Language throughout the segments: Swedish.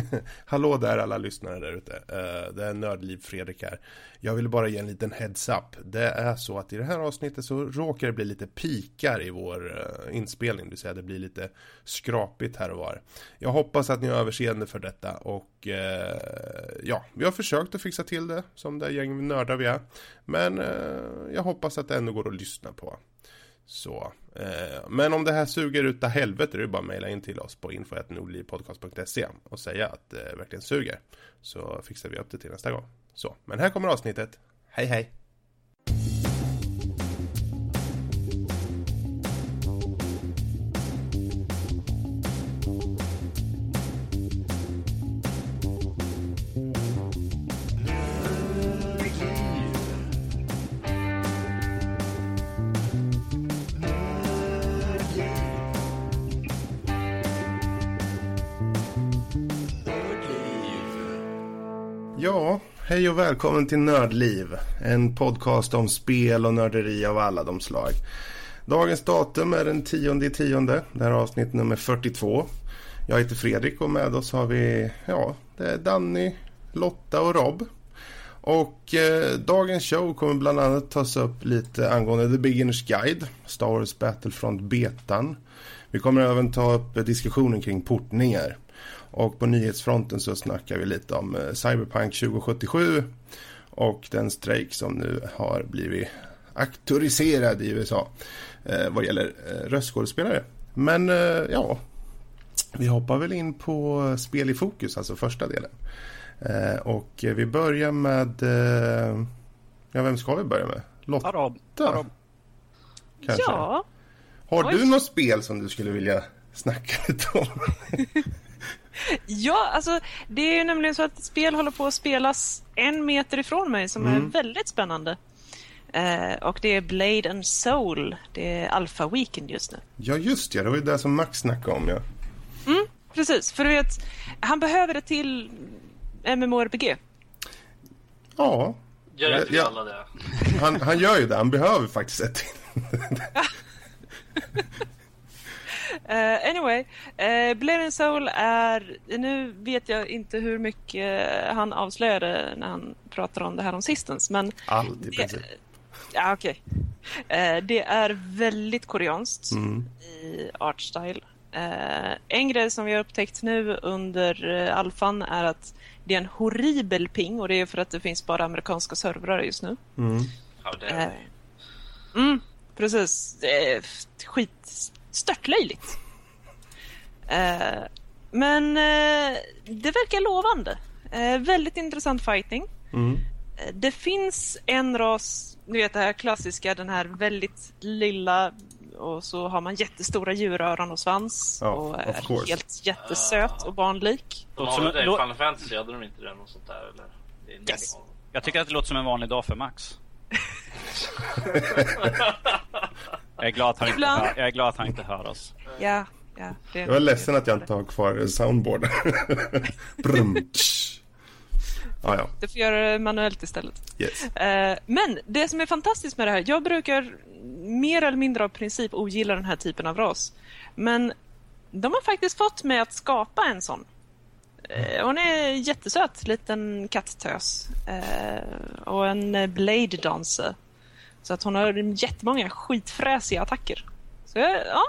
Hallå där alla lyssnare där ute. Eh, det är Nördliv Fredrik här. Jag vill bara ge en liten heads up. Det är så att i det här avsnittet så råkar det bli lite pikar i vår eh, inspelning. Det vill säga det blir lite skrapigt här och var. Jag hoppas att ni har överseende för detta och eh, ja, vi har försökt att fixa till det som det gäng nördar vi är. Men jag hoppas att det ändå går att lyssna på. Så, eh, men om det här suger utav helvete, är det bara att mejla in till oss på info.nordlivpodcast.se och säga att det verkligen suger. Så fixar vi upp det till nästa gång. Så, men här kommer avsnittet. Hej hej! Hej och välkommen till Nördliv. En podcast om spel och nörderi av alla de slag. Dagens datum är den 10 tionde. Det här är avsnitt nummer 42. Jag heter Fredrik och med oss har vi, ja, det är Danny, Lotta och Rob. Och eh, dagens show kommer bland annat tas upp lite angående The Beginners Guide, Star Wars Battlefront betan. Vi kommer även ta upp diskussionen kring portningar. Och på nyhetsfronten så snackar vi lite om eh, Cyberpunk 2077 och den strejk som nu har blivit auktoriserad i USA eh, vad gäller eh, röstskådespelare. Men eh, ja, vi hoppar väl in på spel i fokus, alltså första delen. Eh, och vi börjar med, eh, ja vem ska vi börja med? Lotta? Arab. Arab. Kanske. Ja. Har Oj. du något spel som du skulle vilja snacka lite om? ja, alltså det är ju nämligen så att spel håller på att spelas en meter ifrån mig som mm. är väldigt spännande. Uh, och det är Blade and Soul. Det är Alpha Weekend just nu. Ja, just ja. Det var ju det som Max snackade om, ja. Mm, precis. För du vet, han behöver ett till MMORPG. Ja. Gör inte ja, alla det? Han, han gör ju det. Han behöver faktiskt ett till. Uh, anyway, uh, and Soul är... Nu vet jag inte hur mycket han avslöjade när han pratade om det här om sistens, men... Allt i princip. Ja, okej. Okay. Uh, det är väldigt koreanskt mm. i artstyle. Uh, en grej som vi har upptäckt nu under uh, alfan är att det är en horribel ping och det är för att det finns bara amerikanska servrar just nu. Mm. Ja, det är mm, precis. Är skit störtlöjligt. Eh, men eh, det verkar lovande. Eh, väldigt intressant fighting. Mm. Eh, det finns en ras, ni vet det här klassiska, den här väldigt lilla och så har man jättestora djuröron och svans ja, och är helt jättesöt och barnlik. De har det i Final Fantasy, hade de inte det? Något sånt där, eller? Yes. Jag tycker att det låter som en vanlig dag för Max. jag, är glad att han inte hör, jag är glad att han inte hör oss. Ja, ja. Det jag är ledsen att jag inte har kvar soundboarden. ah, ja. Du får göra det manuellt istället. Yes. Uh, men det som är fantastiskt med det här, jag brukar mer eller mindre av princip ogilla den här typen av ras. Men de har faktiskt fått mig att skapa en sån. Uh, hon är jättesöt, liten kattös. Uh, och en blade dancer. Så att hon har jättemånga skitfräsiga attacker. Så ja,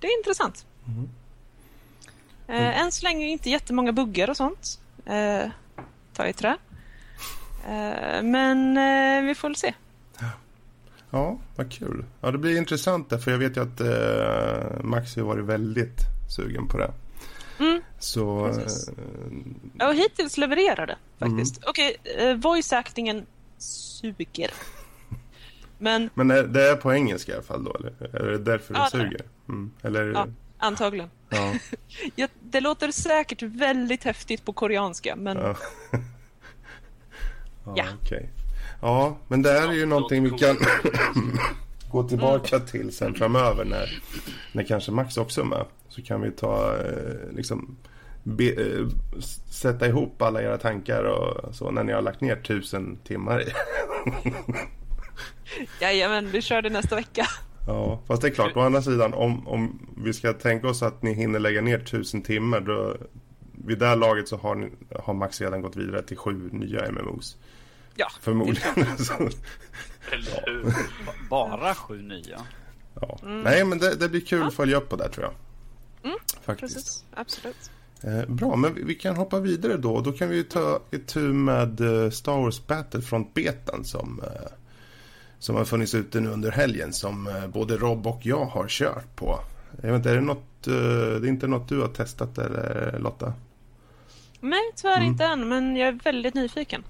det är intressant. Mm. Mm. än så länge inte jättemånga buggar och sånt. Eh, ta i trä. Eh, men vi får väl se. Ja, vad kul. Ja, det blir intressant där, för jag vet ju att eh, Max har varit väldigt sugen på det. Mm, så... Eh, och hittills levererar det faktiskt. Mm. Okej, okay, eh, voice-actingen suger. Men, Men är, det är på engelska i alla fall då? Eller är det därför ja, det suger? Mm. Eller... Ja, antagligen. Ja. ja, det låter säkert väldigt häftigt på koreanska, men... Ja, ja. Okay. ja men det här är ju någonting vi kan gå tillbaka mm. till sen framöver när, när kanske Max också är med. Så kan vi ta, eh, liksom, be, eh, sätta ihop alla era tankar och så när ni har lagt ner tusen timmar i. Jajamän, vi kör det nästa vecka. Ja, fast det är klart, å andra sidan om, om vi ska tänka oss att ni hinner lägga ner tusen timmar då, vid det här laget så har, ni, har Max redan gått vidare till sju nya MMOs. Ja, Förmodligen. Eller hur? Bara sju nya. ja. Nej, men det, det blir kul Ja. att följa upp på det tror jag. Mm, Faktiskt. precis. Absolut. Eh, bra, men vi, vi kan hoppa vidare då. Då kan vi ta itu med eh, Star Wars Battlefront-betan som, eh, som har funnits ute nu under helgen som eh, både Rob och jag har kört på. Jag vet inte, är det något, eh, det är inte något du har testat eller Lotta? Nej, tyvärr Mm. inte än, men jag är väldigt nyfiken.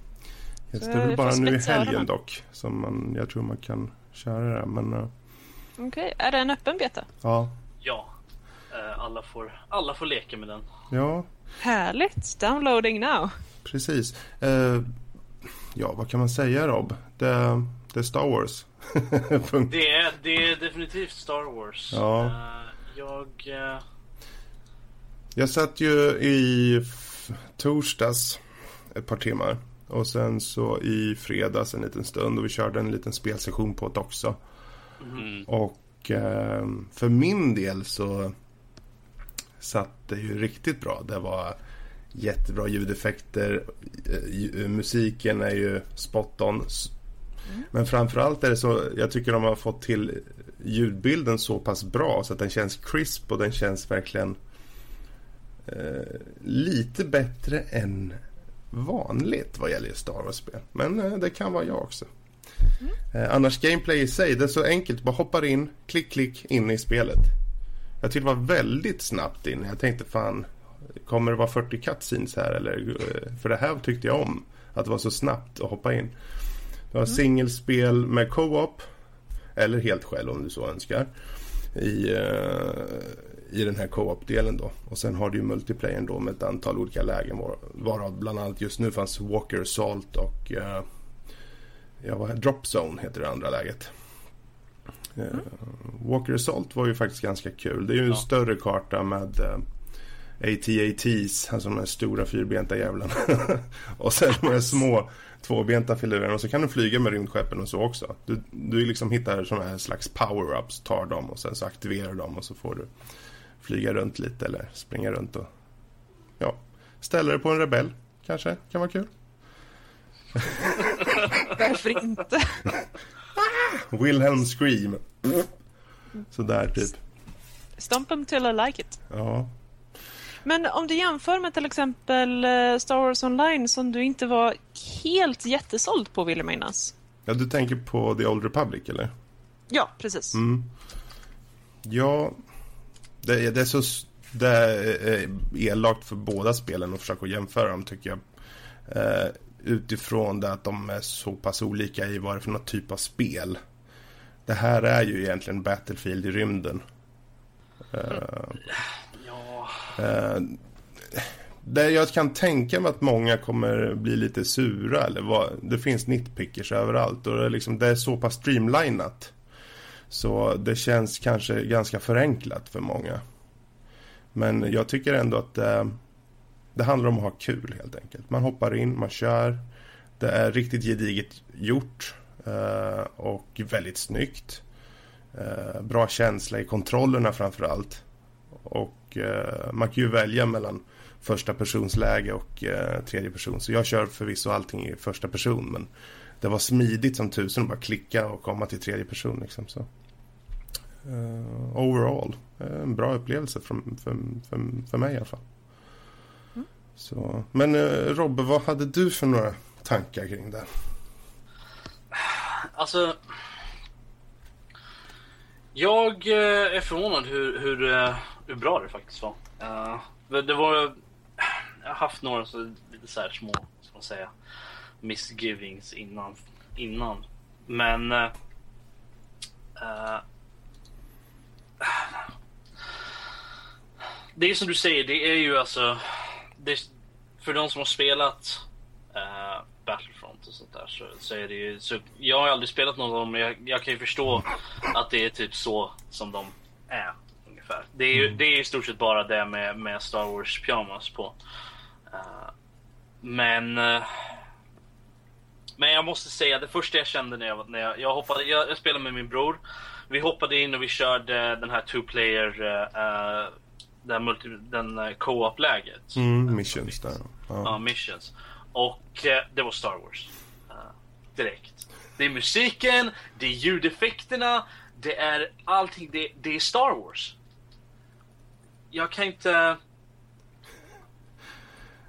Det Så är väl bara nu i helgen dock som man, jag tror man kan köra det. Men eh, Okej, är det en öppen beta? ja, Ja. Eh, Alla får, alla får leka med den. ja, Härligt! Downloading now. precis. Eh, ja, vad kan man säga Rob? Det, det är Star Wars. Det är, det är definitivt Star Wars. Ja. Eh, Jag... eh, Jag satt ju i torsdags ett par timmar. Och sen så i fredags en liten stund och vi körde en liten spelsession på det också. Mm. Och eh, för min del så satt det ju riktigt bra. Det var jättebra ljudeffekter. Eh, Musiken är ju spot on. S- Men framförallt är det så, jag tycker de har fått till ljudbilden så pass bra så att den känns crisp och den känns verkligen eh, lite bättre än vanligt vad gäller Star Wars-spel. Men eh, det kan vara jag också. Eh, annars gameplay i sig, det är så enkelt. Bara hoppar in, klick, klick, in i spelet. Jag tyckte det var väldigt snabbt in. Jag tänkte fan, kommer det vara 40 cutscenes här eller? eh, För det här tyckte jag om. Att det var så snabbt att hoppa in. Det var singelspel med co-op. Eller helt själv om du så önskar. I, eh, i den här co-op-delen då. Och sen har du ju multiplayern då med ett antal olika lägen. var- Varav bland annat just nu fanns Walker Assault och eh, ja, vad, Drop Zone heter det andra läget. Eh, Walker Assault var ju faktiskt ganska kul. Det är ju en Ja. större karta med eh, AT-ATs, alltså de här stora fyrbenta jävlarna. och sen de här små tvåbenta filurerna. Och så kan du flyga med rymdskeppen och så också. Du, du liksom hittar sådana här slags power-ups, tar dem och sen så aktiverar dem och så får du flyga runt lite eller springa runt och ja, ställa dig på en rebell kanske, kan vara kul. Varför inte? Wilhelm Scream. Sådär typ. Stomp them till I like it. Ja. Men om du jämför med till exempel eh, Star Wars Online som du inte var helt jättesåld på vill jag minnas. ja, du tänker på The Old Republic eller? Ja, precis. Mm. Ja, det, är- det är så det är eh, elakt för båda spelen att försöka jämföra dem tycker jag. Eh, utifrån det att de är så pass olika i vad det är för något typ av spel. Det här är ju egentligen Battlefield i rymden. Eh, Ja, Eh, det jag kan tänka mig att många kommer bli lite sura eller vad, det finns nitpickers överallt och det är, liksom, det är så pass streamlinat. Så det känns kanske ganska förenklat för många. Men jag tycker ändå att eh, det handlar om att ha kul helt enkelt. Man hoppar in, man kör. Det är riktigt gediget gjort eh, och väldigt snyggt. Eh, bra känsla i kontrollerna framför allt. Och eh, man kan ju välja mellan första persons läge och eh, tredje person. Så jag kör förvisso allting i första person. Men det var smidigt som tusen att bara klicka och komma till tredje person. Liksom, så. Eh, overall, eh, en bra upplevelse för, för, för, för mig i alla fall. Så, men eh, Robbe, vad hade du för några tankar kring det? alltså... Jag är förvånad hur, hur, hur bra det faktiskt var. Uh, det var... Jag har haft några så, lite så här små, ska man säga, misgivings innan. innan. Men... Uh, det är som du säger, det är ju alltså... Det, för de som har spelat uh, Battlefront och sånt där så, så är det ju... Så, jag har aldrig spelat någon av dem men jag, jag kan ju förstå att det är typ så som de är. Ungefär. Det är ju det är i stort sett bara det med, med Star Wars pyjamas på. Eh, men... eh, men jag måste säga, det första jag kände när jag, när jag, jag hoppade, jag, jag spelade med min bror. Vi hoppade in och vi körde den här two player uh, den, multi, den uh, co-op-läget. Mm, missions där. Ja. ja, missions. Och uh, det var Star Wars. Uh, direkt. Det är musiken, det är ljudeffekterna, det är allting. Det, det är Star Wars. Jag kan inte...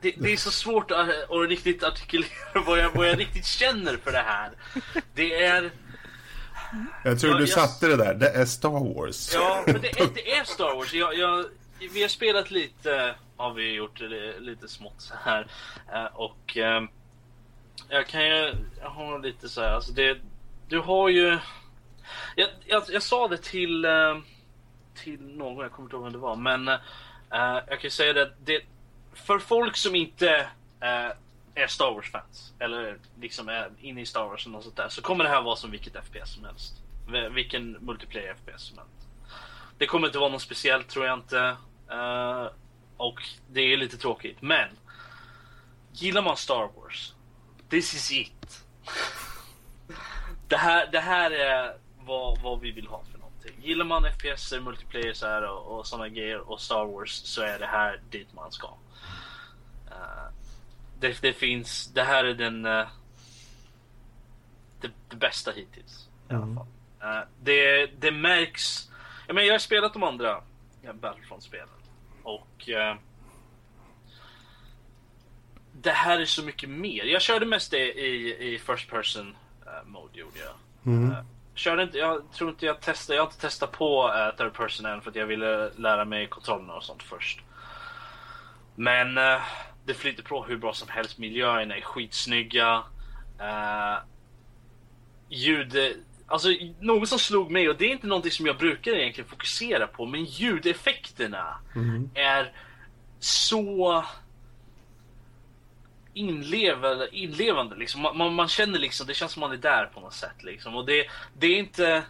Det, det, är så svårt att, att riktigt artikulera vad jag, vad jag riktigt känner för det här. Det är... Jag tror ja, du jag... satte det där. Det är Star Wars. Ja, men det är, det är Star Wars. Jag, jag, vi har spelat lite, har vi gjort lite smått så här. Eh, och eh, jag kan ju, jag har lite så här, alltså det, du har ju... Jag, jag, jag sa det till, eh, till någon, jag kommer inte ihåg vem det var, men eh, jag kan ju säga det, det för folk som inte eh, är Star Wars-fans, eller liksom är inne i Star Wars och något sånt där, så kommer det här vara som vilket FPS som helst. Vilken multiplayer FPS som helst. Det kommer inte vara något speciellt tror jag inte. Uh, och det är lite tråkigt. Men gillar man Star Wars, this is it. det, här, det här är vad, vad vi vill ha för. Gillar man FPS, multiplayer så här och, och sådana grejer och Star Wars så är det här dit man ska. Uh, det, det, finns, det här är den uh, det, det, bästa hittills. I alla mm. fall. Uh, det, det märks. Jag, menar, jag har spelat de andra Battlefront-spelen. Och det här är så mycket mer. Jag körde mest det i, i first person mode gjorde jag. Mm. Körde inte, jag tror inte jag testade, jag har inte testat på third person än för att jag ville lära mig kontrollerna och sånt först. Men det flyter på hur bra som helst. Miljöerna är skitsnygga. Uh, ljud... Alltså något som slog mig och det är inte någonting som jag brukar egentligen fokusera på men ljudeffekterna mm. är så inlevande, inlevande liksom. Man, man, man, känner liksom, det känns som man är där på något sätt liksom. Och det, det är inte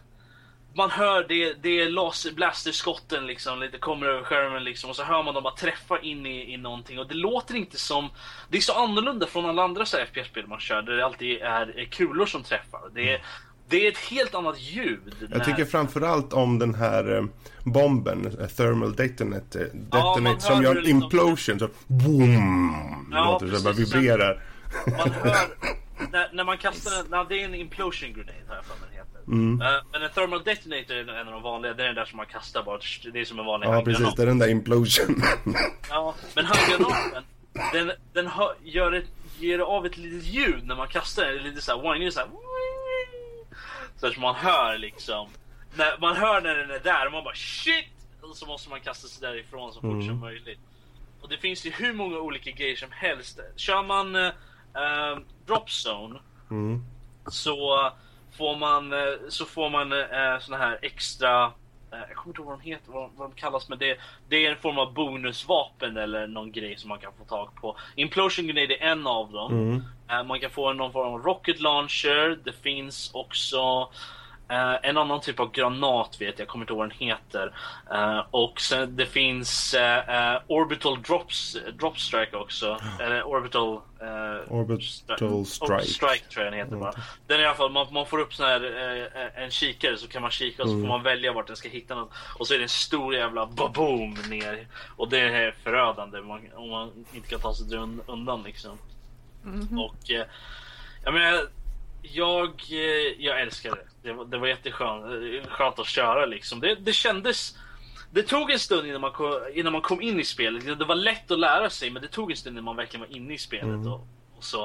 man hör det, det är laser, blasterskotten liksom, lite kommer över skärmen liksom och så hör man dem bara träffa in i, i någonting och det låter inte som... Det är så annorlunda från alla andra FPS-spel man kör där det alltid är kulor som träffar. Det är, mm det är ett helt annat ljud. Jag tycker framförallt om den här eh, bomben, eh, thermal detonate, eh, detonate ja, som gör en liksom... implosion. Så boom! Ja, låter så bara vibrerar. Man hör, när, när man kastar den, när det är en implosion grenade har jag för mig Mm. Uh, men en thermal detonator är en av de vanliga. Det är den där som man kastar bort. Det är som en vanlig Ja, precis. Det är den där implosion. ja, men handgranaten, den, den hör, gör ett, ger av ett litet ljud när man kastar den. Lite såhär whiny, såhär. Så man hör liksom. När, man hör när den är där och man bara shit! Och så måste man kasta sig därifrån så fort mm. som möjligt. Och det finns ju hur många olika grejer som helst. Kör man uh, drop zone mm. så får man, eh, så får man eh, såna här extra eh, jag kommer inte ihåg vad de heter, vad, vad de kallas, men det, det är en form av bonusvapen eller någon grej som man kan få tag på. Implosion Grenade är en av dem. Mm. Man kan få någon form av rocket launcher. Det finns också en annan typ av granat vet jag, kommer inte ihåg vad den heter. Uh, och sen det finns uh, Orbital Drops, Drop Strike också. Eller Orbital... Orbital Strike. Strike tror jag den heter bara. Den är i alla fall, man, man får upp sån här, en kikare så kan man kika och så får mm. man välja vart den ska hitta något. Och så är det en stor jävla baboom ner. Och det är förödande man, om man inte kan ta sig undan liksom. Mm -hmm. Och jag menar jag, eh, jag älskar det. Det var, det var jätteskönt eh, att köra liksom. Det, det kändes... Det tog en stund innan man, kom, innan man kom in i spelet. Det var lätt att lära sig men det tog en stund innan man verkligen var inne i spelet. Mm. Och, och, så.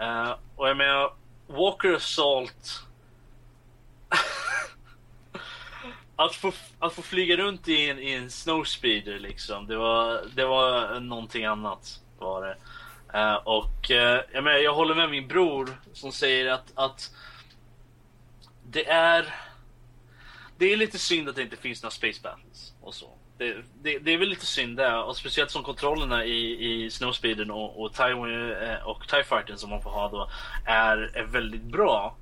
Uh, och jag menar, Walker Assault... att, få, att få flyga runt i en, i en snowspeeder liksom. Det var, det var någonting annat. Var det. Uh, och uh, jag, menar, jag håller med min bror som säger att, att det är det är lite synd att det inte finns några space battles och så. Det, det, det är väl lite synd det och speciellt som kontrollerna i, i Snowspeeden och, och, TIE, eh, och TIE Fighten som man får ha då är, är väldigt bra.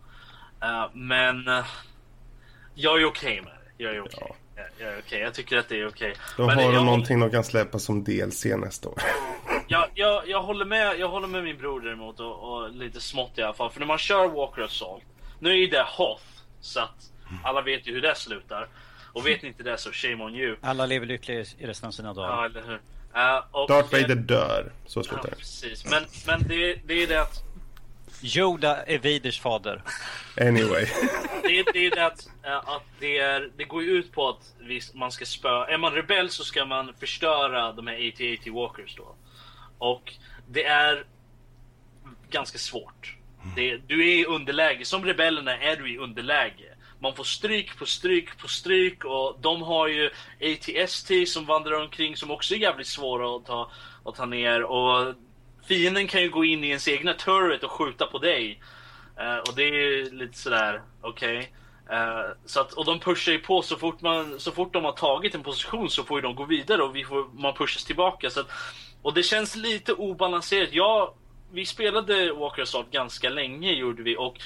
Uh, men jag är okej okay med det. Jag är okej. Okay. Ja. Jag, är okay. jag tycker att det är okej. Okay. Då men har de någonting de kan släppa som DLC nästa år. jag, jag, jag, håller med, jag håller med min bror däremot och, och lite smått i alla fall. För när man kör Walker Assault, nu är ju det Hoth, så att alla vet ju hur det slutar. Och vet ni inte det så shame on you. Alla lever lyckliga i resten av sina dagar. Ja, eller hur? Uh, och, Darth Vader dör. Så Ja, slutar det. precis. Men, men det, det är det att Yoda är Vaders fader. Anyway. det, det är det att, eh, att det, är, det går ju ut på att vi, man ska spöa. Är man rebell så ska man förstöra de här AT-AT Walkers då. Och det är ganska svårt. Det, du är i underläge. Som rebellerna är du i underläge. Man får stryk på stryk på stryk och de har ju ATST som vandrar omkring som också är jävligt svåra att ta, att ta ner. Och fienden kan ju gå in i ens egna turret och skjuta på dig. Eh, och det är ju lite sådär, okej. Eh, så att, och de pushar ju på så fort, man, så fort de har tagit en position så får ju de gå vidare och vi får, man pushas tillbaka. Så att, och det känns lite obalanserat. Ja, vi spelade Walker Assault ganska länge gjorde vi och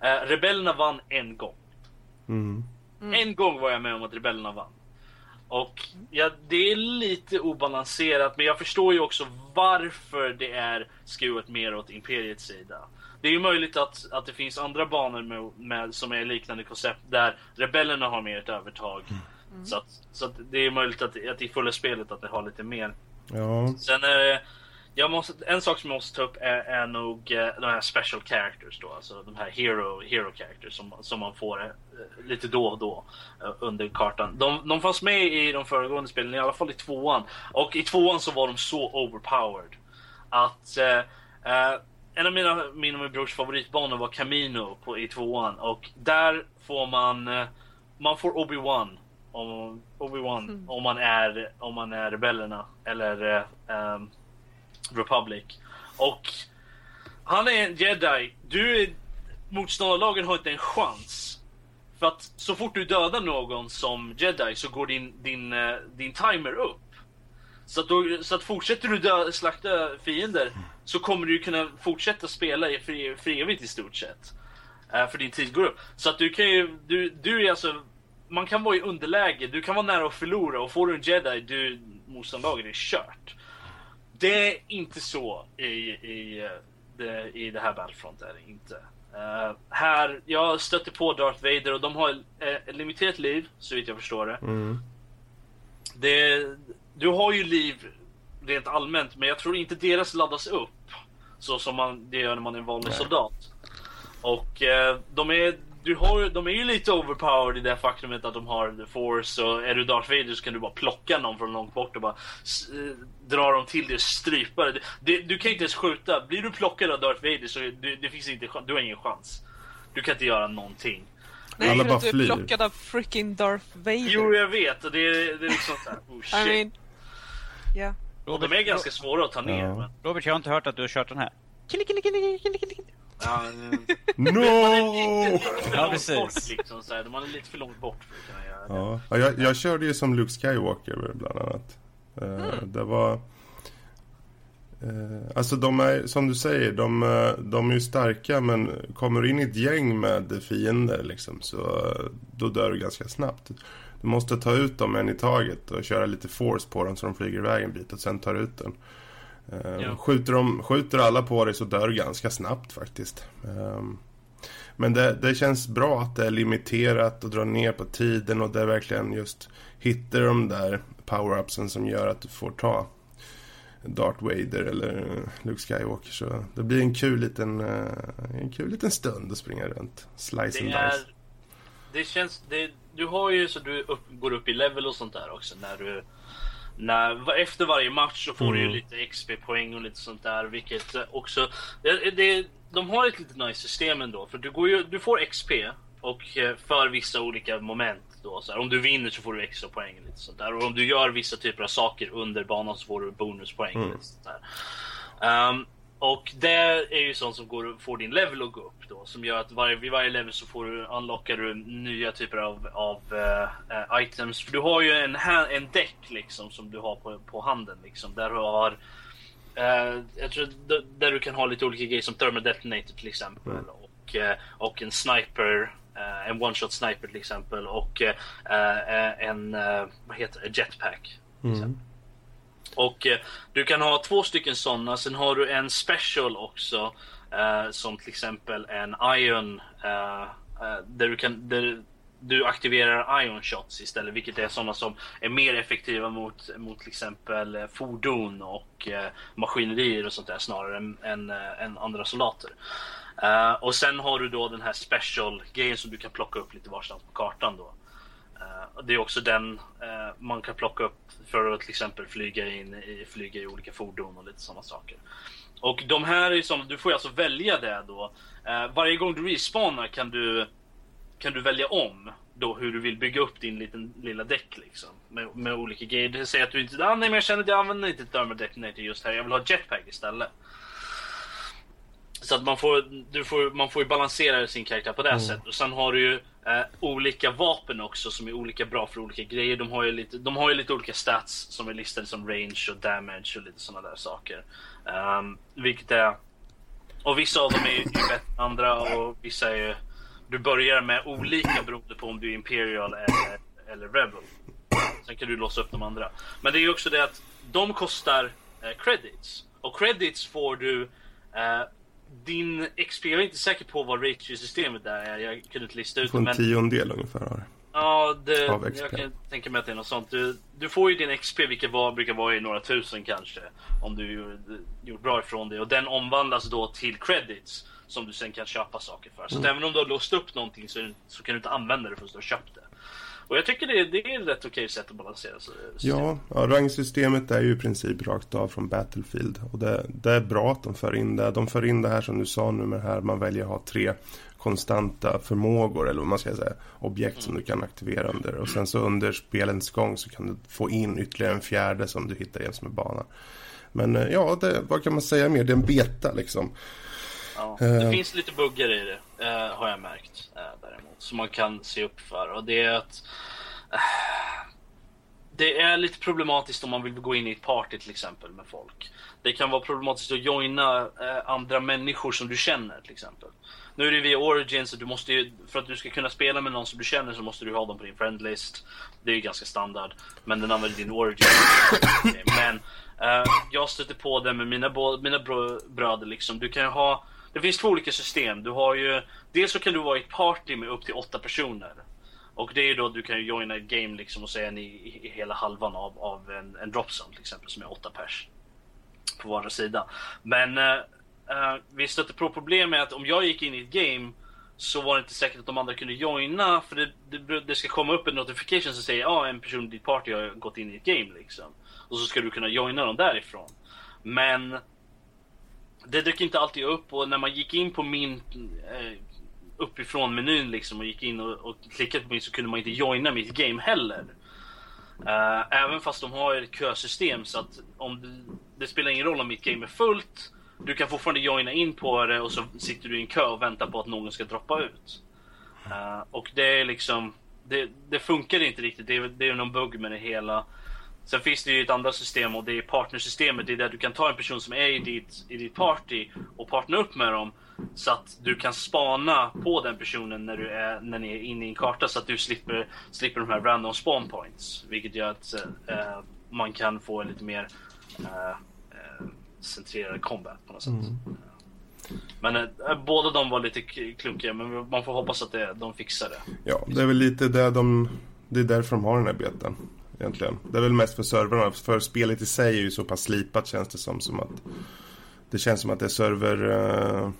eh, rebellerna vann en gång. Mm. En gång var jag med om att rebellerna vann. Och ja, det är lite obalanserat men jag förstår ju också varför det är skruvat mer åt Imperiets sida. Det är ju möjligt att, att det finns andra banor med, med, som är liknande koncept där rebellerna har mer ett övertag. Så, att, så att det är möjligt att, att i fulla spelet att det har lite mer. Ja. Sen är det, jag måste, en sak som jag måste ta upp är, är nog eh, de här special characters då. Alltså de här hero, hero characters som, som man får eh, lite då och då eh, under kartan. De, de fanns med i de föregående spelen, i alla fall i tvåan. Och i tvåan så var de så overpowered. Att eh, en av mina, min och min brors favoritbanor var Camino på, i tvåan. Och där får man, man får Obi-Wan. Om, Obi-Wan om man är, om man är rebellerna. Eller ehm, Republic. Och han är en jedi. Du är, motståndarlagen har inte en chans. För att så fort du dödar någon som jedi så går din, din, eh, din timer upp. Så att, då, så att fortsätter du dö, slakta fiender så kommer du kunna fortsätta spela i fri, för evigt i stort sett. Eh, för din tid går upp. Så att du kan ju, du, du är alltså, man kan vara i underläge, du kan vara nära att förlora och får du en jedi, du, motståndarlaget är kört. Det är inte så i, i, det, i det här Battlefront är det inte. Eh, här, jag stötte på Darth Vader och de har eh, ett limiterat liv, så vitt jag förstår det. Mm. det. Du har ju liv rent allmänt, men jag tror inte deras laddas upp. Så som man, det gör när man är en vanlig Nej. soldat. Och eh, de är du har, de är ju lite overpowered i det faktumet att de har the force och är du Darth Vader så kan du bara plocka någon från långt bort och bara eh, dra dem till dig och strypa det, det, Du kan inte ens skjuta. Blir du plockad av Darth Vader så det, det finns inte. Du har ingen chans. Du kan inte göra någonting. Nej, Alla för bara att du är flyr. plockad av freaking Darth Vader. Jo, jag vet och det, är- det är liksom såhär, oh I shit. mean, ja. och de är ganska svåra att ta ner. Ja. Men, Robert, jag har inte hört att du har kört den här. Kille, kille, kille, kille, kille, kille. Ja, No! Ja, precis. bort liksom, så här. Man är lite för långt bort för att kunna göra det. Ja, ja, jag, jag körde ju som Luke Skywalker bland annat. Eh, Det var... eh, alltså de är, som du säger, de, eh, de är ju starka men kommer du in i ett gäng med fiender liksom så då dör du ganska snabbt. Du måste ta ut dem en i taget och köra lite force på dem så de flyger iväg en bit och sen tar du ut den. Eh, Ja. skjuter, de, skjuter alla på dig så dör du ganska snabbt faktiskt. Ehm, men det, det känns bra att det är limiterat och drar ner på tiden och det är verkligen just hittar de där power-upsen som gör att du får ta Darth Vader eller Luke Skywalker. Så det blir en kul liten, eh, en kul liten stund att springa runt. Slice and Det är... dice. Det känns... Det, du har ju så du upp, går upp i level och sånt där också när du... När, efter varje match så får du ju Mm. lite XP-poäng och lite sånt där vilket eh, också... Det, det, de har ett lite nice system ändå för du, går ju, du får XP och eh, för vissa olika moment då. Så här, om du vinner så får du extra poäng lite sånt där. Och om du gör vissa typer av saker under banan så får du bonuspoäng. Mm. Lite sånt där. Ehm, och det är ju sånt som går, får din level att gå upp då. Som gör att varje, vid varje level så får du, unlockar du nya typer av, av eh, items. För du har ju en, en däck liksom som du har på, på handen liksom. Där du har eh, jag tror där du kan ha lite olika grejer som thermal detonator till exempel. Och, eh, och en sniper. en one shot sniper till exempel. Och en, vad heter det, jetpack. Mm. Och du kan ha två stycken sådana. Sen har du en special också. Uh, som till exempel en Ion uh, eh, uh, eh, där du kan, där, du aktiverar ion shots istället, vilket är sådana som är mer effektiva mot, mot till exempel fordon och maskinerier och sånt där snarare än, än, än andra soldater. Uh, och sen har du då den här special grejen som du kan plocka upp lite varstans på kartan då. Uh, det är också den uh, man kan plocka upp för att till exempel flyga in i, flyga i olika fordon och lite sådana saker. Och de här är som, du får alltså välja det då. Eh, varje gång du respawnar kan du kan du välja om då hur du vill bygga upp din liten, lilla däck liksom. Med, med olika grejer. Det säger att du inte, ah, nej men jag känner att jag använder inte thermal detonator just här. Jag vill ha jetpack istället. Så att man får, du får, man får ju balansera sin karaktär på det mm. sättet. Och sen har du ju eh, olika vapen också som är olika bra för olika grejer. De har ju lite, de har ju lite olika stats som är listade som range och damage och lite sådana där saker. Um, vilket är... Och vissa av dem är ju bättre än andra och vissa är ju... Du börjar med olika beroende på om du är Imperial eller, eller Rebel. Sen kan du låsa upp de andra. Men det är ju också det att de kostar eh, credits. Och credits får du eh, din XP, jag är inte säker på vad ratio-systemet är. Jag kunde inte lista ut det. en tiondel ungefär har. Ja, det, jag kan tänka mig att det är något sånt. Du, du får ju din XP, vilket var, brukar vara i några tusen kanske. Om du gjort bra ifrån det. Och den omvandlas då till credits. Som du sen kan köpa saker för. Så mm. även om du har låst upp någonting så, så kan du inte använda det förrän du har köpt det. Och jag tycker det, det är ett rätt okej sätt att balansera ja, ja, rangsystemet är ju i princip rakt av från Battlefield. Och det, det, är bra att de för in det. De för in det här som du sa nu med det här man väljer att ha tre konstanta förmågor eller vad man ska säga. Objekt som du kan aktivera under. Och sen så under spelens gång så kan du få in ytterligare en fjärde som du hittar jäms med banan. Men eh, ja, det, vad kan man säga mer? Det är en beta liksom. Ja, det uh, finns lite buggar i det, eh, har jag märkt. eh, däremot, som man kan se upp för. Och det är att eh, det är lite problematiskt om man vill gå in i ett party till exempel med folk. Det kan vara problematiskt att joina eh, andra människor som du känner till exempel. Nu är det via Origin så du måste ju, för att du ska kunna spela med någon som du känner så måste du ha dem på din friendlist. Det är ju ganska standard. Men den använder din Origin. men eh, jag stöter på det med mina, mina bröder liksom. Du kan ju ha, det finns två olika system. Du har ju, dels så kan du vara i ett party med upp till åtta personer. Och det är då du kan joina ett game liksom och säga ni i hela halvan av, av en, en dropzone till exempel som är åtta pers. På vardera sida. Men uh, vi stötte på problem med att om jag gick in i ett game så var det inte säkert att de andra kunde joina för det, det, det ska komma upp en notification som säger ja ah, en person i ditt party har gått in i ett game liksom. Och så ska du kunna joina dem därifrån. Men det dök inte alltid upp och när man gick in på min eh, uppifrån menyn liksom och gick in och, och klickade på min, så kunde man inte joina mitt game heller. Uh, även fast de har ett kösystem så att om du, det spelar ingen roll om mitt game är fullt. Du kan fortfarande joina in på det och så sitter du i en kö och väntar på att någon ska droppa ut. Uh, och det är liksom, det, det funkar inte riktigt. Det det är någon bugg med det hela. Sen finns det ju ett andra system och det är partnersystemet. Det är där du kan ta en person som är i ditt, i ditt party och partna upp med dem. Så att du kan spana på den personen när, du är, när ni är inne i en karta så att du slipper, slipper de här random spawn points. Vilket gör att äh, man kan få en lite mer äh, centrerad combat på något sätt. Mm. Men äh, båda de var lite klunkiga men man får hoppas att det, de fixar det. Ja, det är väl lite det de... Det är därför de har den här betan egentligen. Det är väl mest för servrarna. För spelet i sig är ju så pass slipat känns det som. som att, det känns som att det är server... Uh,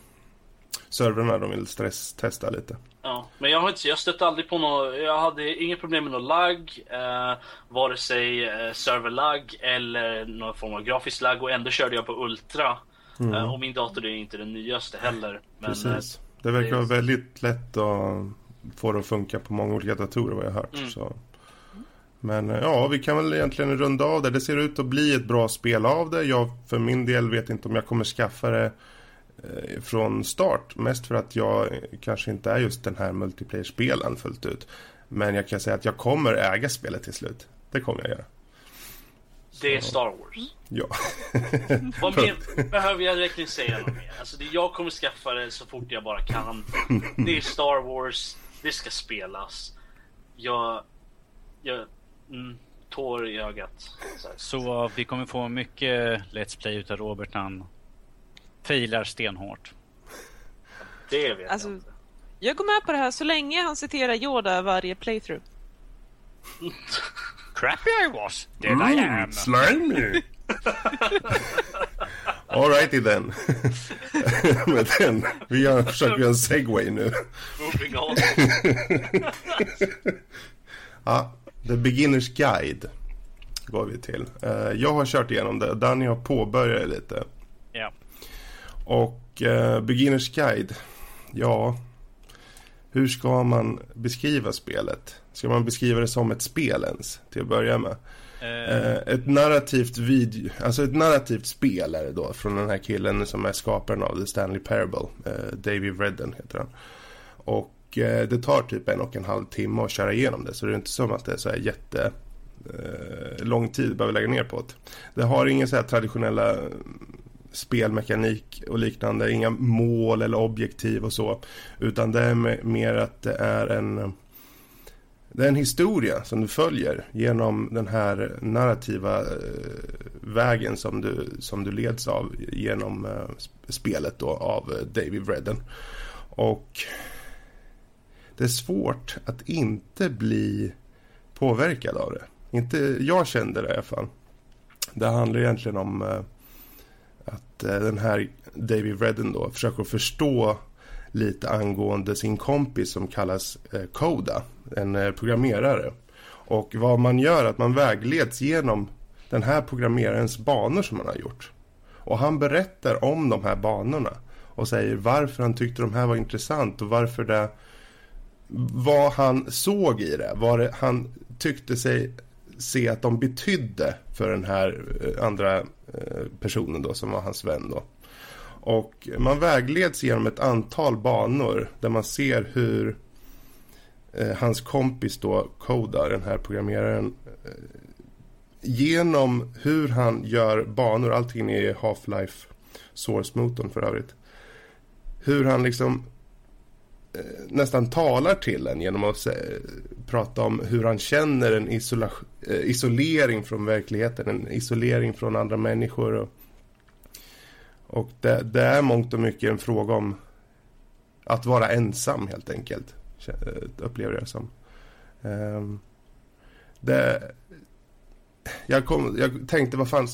servrarna de vill stresstesta lite. Ja, men jag har inte, jag stötte aldrig på något, jag hade inget problem med någon lagg, eh, vare sig eh, serverlagg eller någon form av grafisk lagg och ändå körde jag på Ultra. Mm. Eh, och min dator är inte den nyaste heller. Men, Precis. Eh, det verkar vara väldigt lätt att få det att funka på många olika datorer vad jag har hört. Mm. Så. Men eh, ja, vi kan väl egentligen runda av det. Det ser ut att bli ett bra spel av det. Jag för min del vet inte om jag kommer skaffa det eh, från start. Mest för att jag kanske inte är just den här multiplayer-spelen fullt ut. Men jag kan säga att jag kommer äga spelet till slut. Det kommer jag göra. Det är Star Wars. Ja. Vad mer behöver jag verkligen säga något mer? Alltså, det, jag kommer skaffa det så fort jag bara kan. Det är Star Wars. Det ska spelas. Jag... Jag Mm, tår i ögat. Så, så, vi kommer få mycket Let's Play utav Robert när han failar stenhårt. Det vet alltså, jag inte. Jag går med på det här så länge han citerar Yoda varje playthrough. Crappy I was, I Mm, am. slimy! Alrighty then. Med den, vi gör, försöker göra en segway nu. Moving on. Ja, The Beginner's Guide går vi till. Eh, jag har kört igenom det. Danny har påbörjat lite. Ja. Och eh, Beginner's Guide, ja, hur ska man beskriva spelet? Ska man beskriva det som ett spel ens, till att börja med? Eh, Eh, ett narrativt video, alltså ett narrativt spel är det då från den här killen som är skaparen av The Stanley Parable. Eh, David Redden heter han. Och eh, det tar typ en och en halv timme att köra igenom det. Så det är inte som att det är så här jätte eh, lång tid behöver lägga ner på det. Det har ingen så här traditionella mm, spelmekanik och liknande. Inga mål eller objektiv och så. Utan det är mer att det är en det är en historia som du följer genom den här narrativa eh, vägen som du, som du leds av genom eh, spelet då av eh, David Redden. Och det är svårt att inte bli påverkad av det. Inte, jag kände det i alla fall. Det handlar egentligen om eh, att eh, den här David Redden då försöker förstå lite angående sin kompis som kallas eh, Koda, en eh, programmerare. Och vad man gör är att man vägleds genom den här programmerarens banor som han har gjort. Och han berättar om de här banorna och säger varför han tyckte de här var intressant och varför det vad han såg i det, vad det, han tyckte sig se att de betydde för den här eh, andra eh, personen då som var hans vän då. Och man vägleds genom ett antal banor där man ser hur eh, hans kompis då, Koda, den här programmeraren, genom hur han gör banor, allting är Half-Life Source-motorn för övrigt. Hur han liksom Eh, nästan talar till en genom att eh, prata om hur han känner en isola- eh, isolering från verkligheten, en isolering från andra människor. Och, och det, det är mångt och mycket en fråga om att vara ensam helt enkelt, eh, upplever jag som. Ehm, det, jag, kom, jag tänkte, vad fan,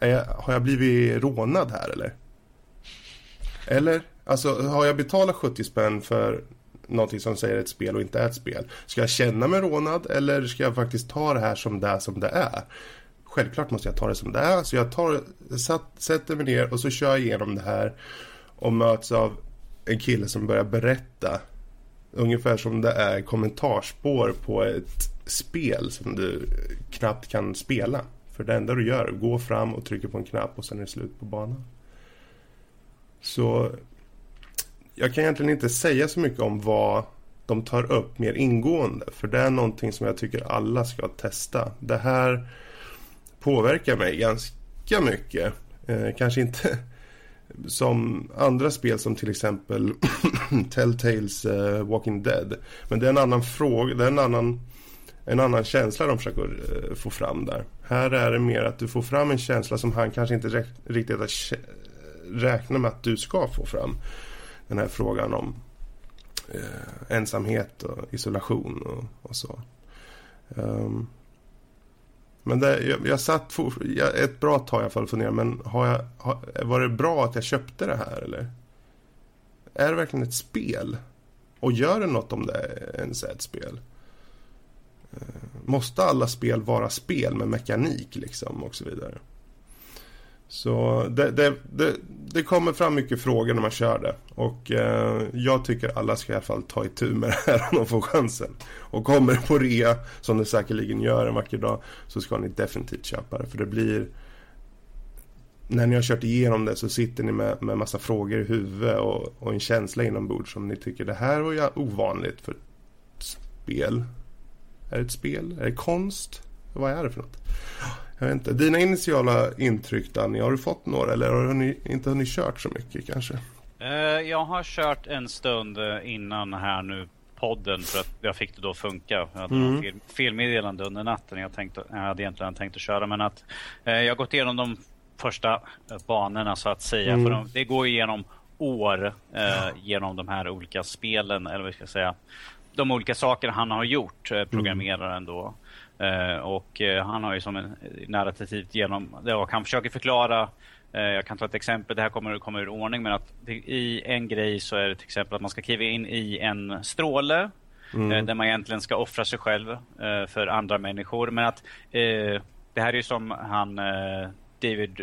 är jag, har jag blivit rånad här eller? Eller? Alltså, har jag betalat 70 spänn för någonting som säger ett spel och inte är ett spel? Ska jag känna mig rånad eller ska jag faktiskt ta det här som det är som det är? Självklart måste jag ta det som det är, så jag tar, satt, sätter mig ner och så kör jag igenom det här och möts av en kille som börjar berätta ungefär som det är kommentarspår på ett spel som du knappt kan spela. För det enda du gör är att gå fram och trycka på en knapp och sen är det slut på banan. Så jag kan egentligen inte säga så mycket om vad de tar upp mer ingående. För det är någonting som jag tycker alla ska testa. Det här påverkar mig ganska mycket. Eh, kanske inte som andra spel som till exempel Telltales uh, Walking Dead. Men det är en annan fråga, det är en annan, en annan känsla de försöker uh, få fram där. Här är det mer att du får fram en känsla som han kanske inte riktigt har räknat med att du ska få fram. Den här frågan om eh, ensamhet och isolation och, och så. Um, men det, jag, jag satt for, jag, ett bra tag i alla fall och funderade, men har jag, har, var det bra att jag köpte det här eller? Är det verkligen ett spel? Och gör det något om det ens är ett spel? Eh, måste alla spel vara spel med mekanik liksom och så vidare? Så det, det, det, det kommer fram mycket frågor när man kör det. Och eh, jag tycker alla ska i alla fall ta itu med det här om de får chansen. Och kommer det på rea, som det säkerligen gör en vacker dag, så ska ni definitivt köpa det. För det blir... När ni har kört igenom det så sitter ni med, med massa frågor i huvudet och, och en känsla inombords som ni tycker det här var ju ovanligt för ett spel. Är det ett spel? Är det konst? Vad är det för något? Jag vet inte. Dina initiala intryck Danny, har du fått några eller har ni inte hunnit kört så mycket kanske? Eh, jag har kört en stund eh, innan här nu podden för att jag fick det då funka. Jag hade Mm. fel, felmeddelande under natten. Jag, tänkte, jag hade egentligen tänkt att köra men att eh, jag har gått igenom de första banorna så att säga. Mm. För de, det går igenom år eh, genom de här olika spelen, eller vad ska jag säga, de olika saker han har gjort, eh, programmeraren då. Eh, och eh, han har ju som en narrativt genom, och han försöker förklara eh, jag kan ta ett exempel, det här kommer, kommer ur ordning, men att i en grej så är det till exempel att man ska kliva in i en stråle mm. Eh, där man egentligen ska offra sig själv eh, för andra människor. Men att eh, det här är ju som han David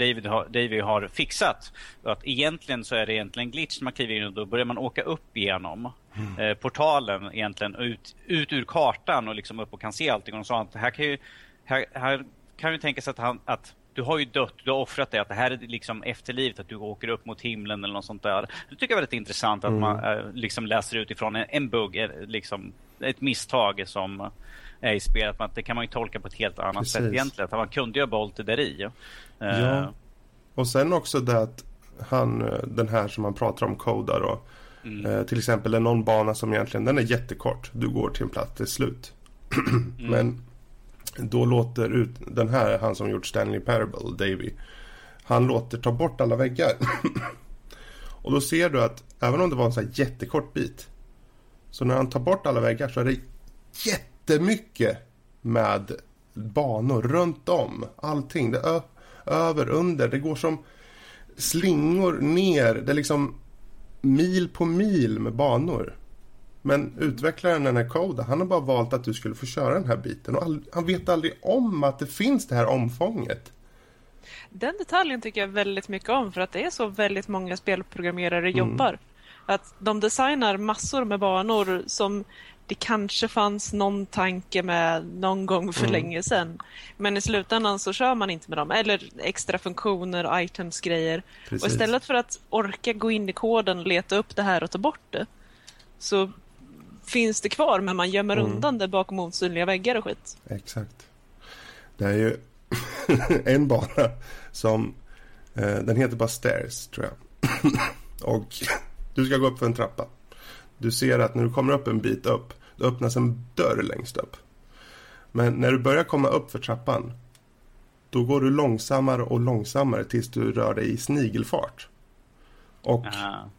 David har, David har fixat. Att egentligen så är det egentligen glitch man kliver in och då börjar man åka upp igenom mm. eh, portalen egentligen ut, ut ur kartan och liksom upp och kan se allting och sånt. Här kan ju, här, här kan ju tänka sig att, han, att du har ju dött, du har offrat dig, att det här är liksom efterlivet, att du åker upp mot himlen eller något sånt där. Det tycker jag är väldigt intressant att mm. man äh, liksom läser utifrån en, en bugg, eh, liksom ett misstag som i spelet. Men det kan man ju tolka på ett helt annat Precis. sätt egentligen. Att man kunde ju ha behållit det där i. Ja. Och sen också det att han, den här som man pratar om, Koda då. Mm. Uh, till exempel är någon bana som egentligen, den är jättekort. Du går till en plats, det är slut. mm. Men då låter ut, den här, han som gjort Stanley Parable, Davy. Han låter ta bort alla väggar. och då ser du att även om det var en sån här jättekort bit. Så när han tar bort alla väggar så är det jättemycket med banor runt om. Allting. Det över, under. Det går som slingor ner. Det är liksom mil på mil med banor. Men utvecklaren, den här Koda, han har bara valt att du skulle få köra den här biten. Och all, han vet aldrig om att det finns det här omfånget. Den detaljen tycker jag väldigt mycket om för att det är så väldigt många spelprogrammerare mm. jobbar. Att de designar massor med banor som det kanske fanns någon tanke med någon gång för mm. länge sedan. Men i slutändan så kör man inte med dem. Eller extra funktioner, items, grejer. Precis. Och istället för att orka gå in i koden, leta upp det här och ta bort det. Så finns det kvar men man gömmer mm. undan det bakom osynliga väggar och skit. Exakt. Det är ju en bana som eh, den heter bara Stairs tror jag. och du ska gå upp för en trappa. Du ser att när du kommer upp en bit upp då öppnas en dörr längst upp. Men när du börjar komma upp för trappan då går du långsammare och långsammare tills du rör dig i snigelfart. Och Aha.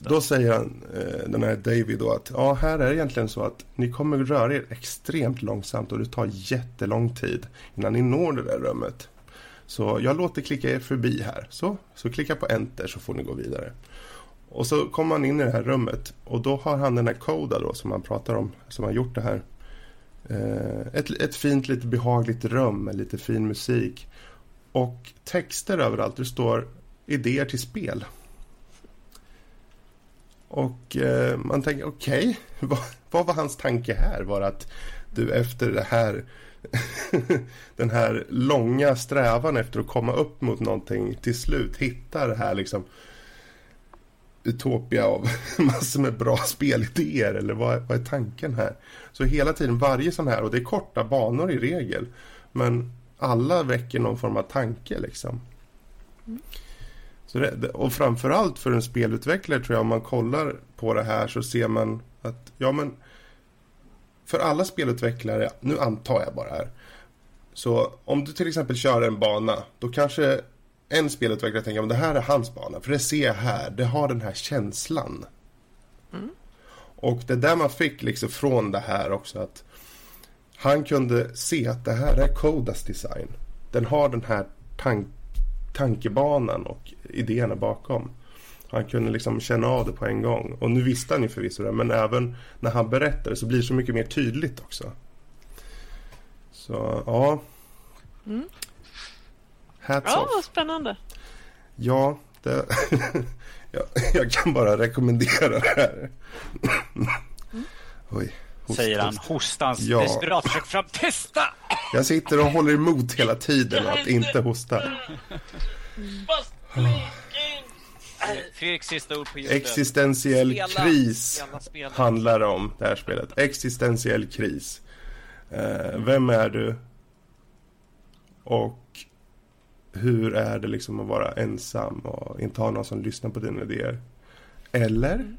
Då säger han, eh, den här David då att ja, här är det egentligen så att ni kommer röra er extremt långsamt och det tar jättelång tid innan ni når det där rummet. Så jag låter klicka er förbi här. Så, så klicka på enter så får ni gå vidare. Och så kommer man in i det här rummet och då har han den här Koda då som han pratar om, som har gjort det här. Eh, ett, ett fint, lite behagligt rum med lite fin musik. Och texter överallt. Det står idéer till spel. Och eh, man tänker, okej, okay, vad, vad, var hans tanke här? Var att du efter det här den här långa strävan efter att komma upp mot någonting till slut hittar det här liksom utopia av massor med bra spelidéer eller vad, vad är tanken här? Så hela tiden varje sån här och det är korta banor i regel men alla väcker någon form av tanke liksom. Mm. Så det, och framförallt för en spelutvecklare tror jag om man kollar på det här så ser man att ja men för alla spelutvecklare, nu antar jag bara här. Så om du till exempel kör en bana, då kanske en spelutvecklare tänker att det här är hans bana, för det ser jag här, det har den här känslan. Mm. Och det där man fick liksom från det här också att han kunde se att det här är Kodas design. Den har den här tank tankebanan och idéerna bakom. Han kunde liksom känna av det på en gång. Och nu visste han ju förvisso det, men även när han berättar så blir det så mycket mer tydligt också. Så, ja. Mm. Hats ja, off. vad spännande. Ja, det, jag, jag, kan bara rekommendera det här. Mm. Oj. Host, Säger han hostans ja. desperat. Försök fram, testa! Jag sitter och håller emot hela tiden att inte hosta. Fredriks sista ord på jorden. Existentiell spela, kris spela, handlar det om det här spelet. Existentiell kris. Uh, vem är du? Och hur är det liksom att vara ensam och inte ha någon som lyssnar på dina idéer? Eller? Mm.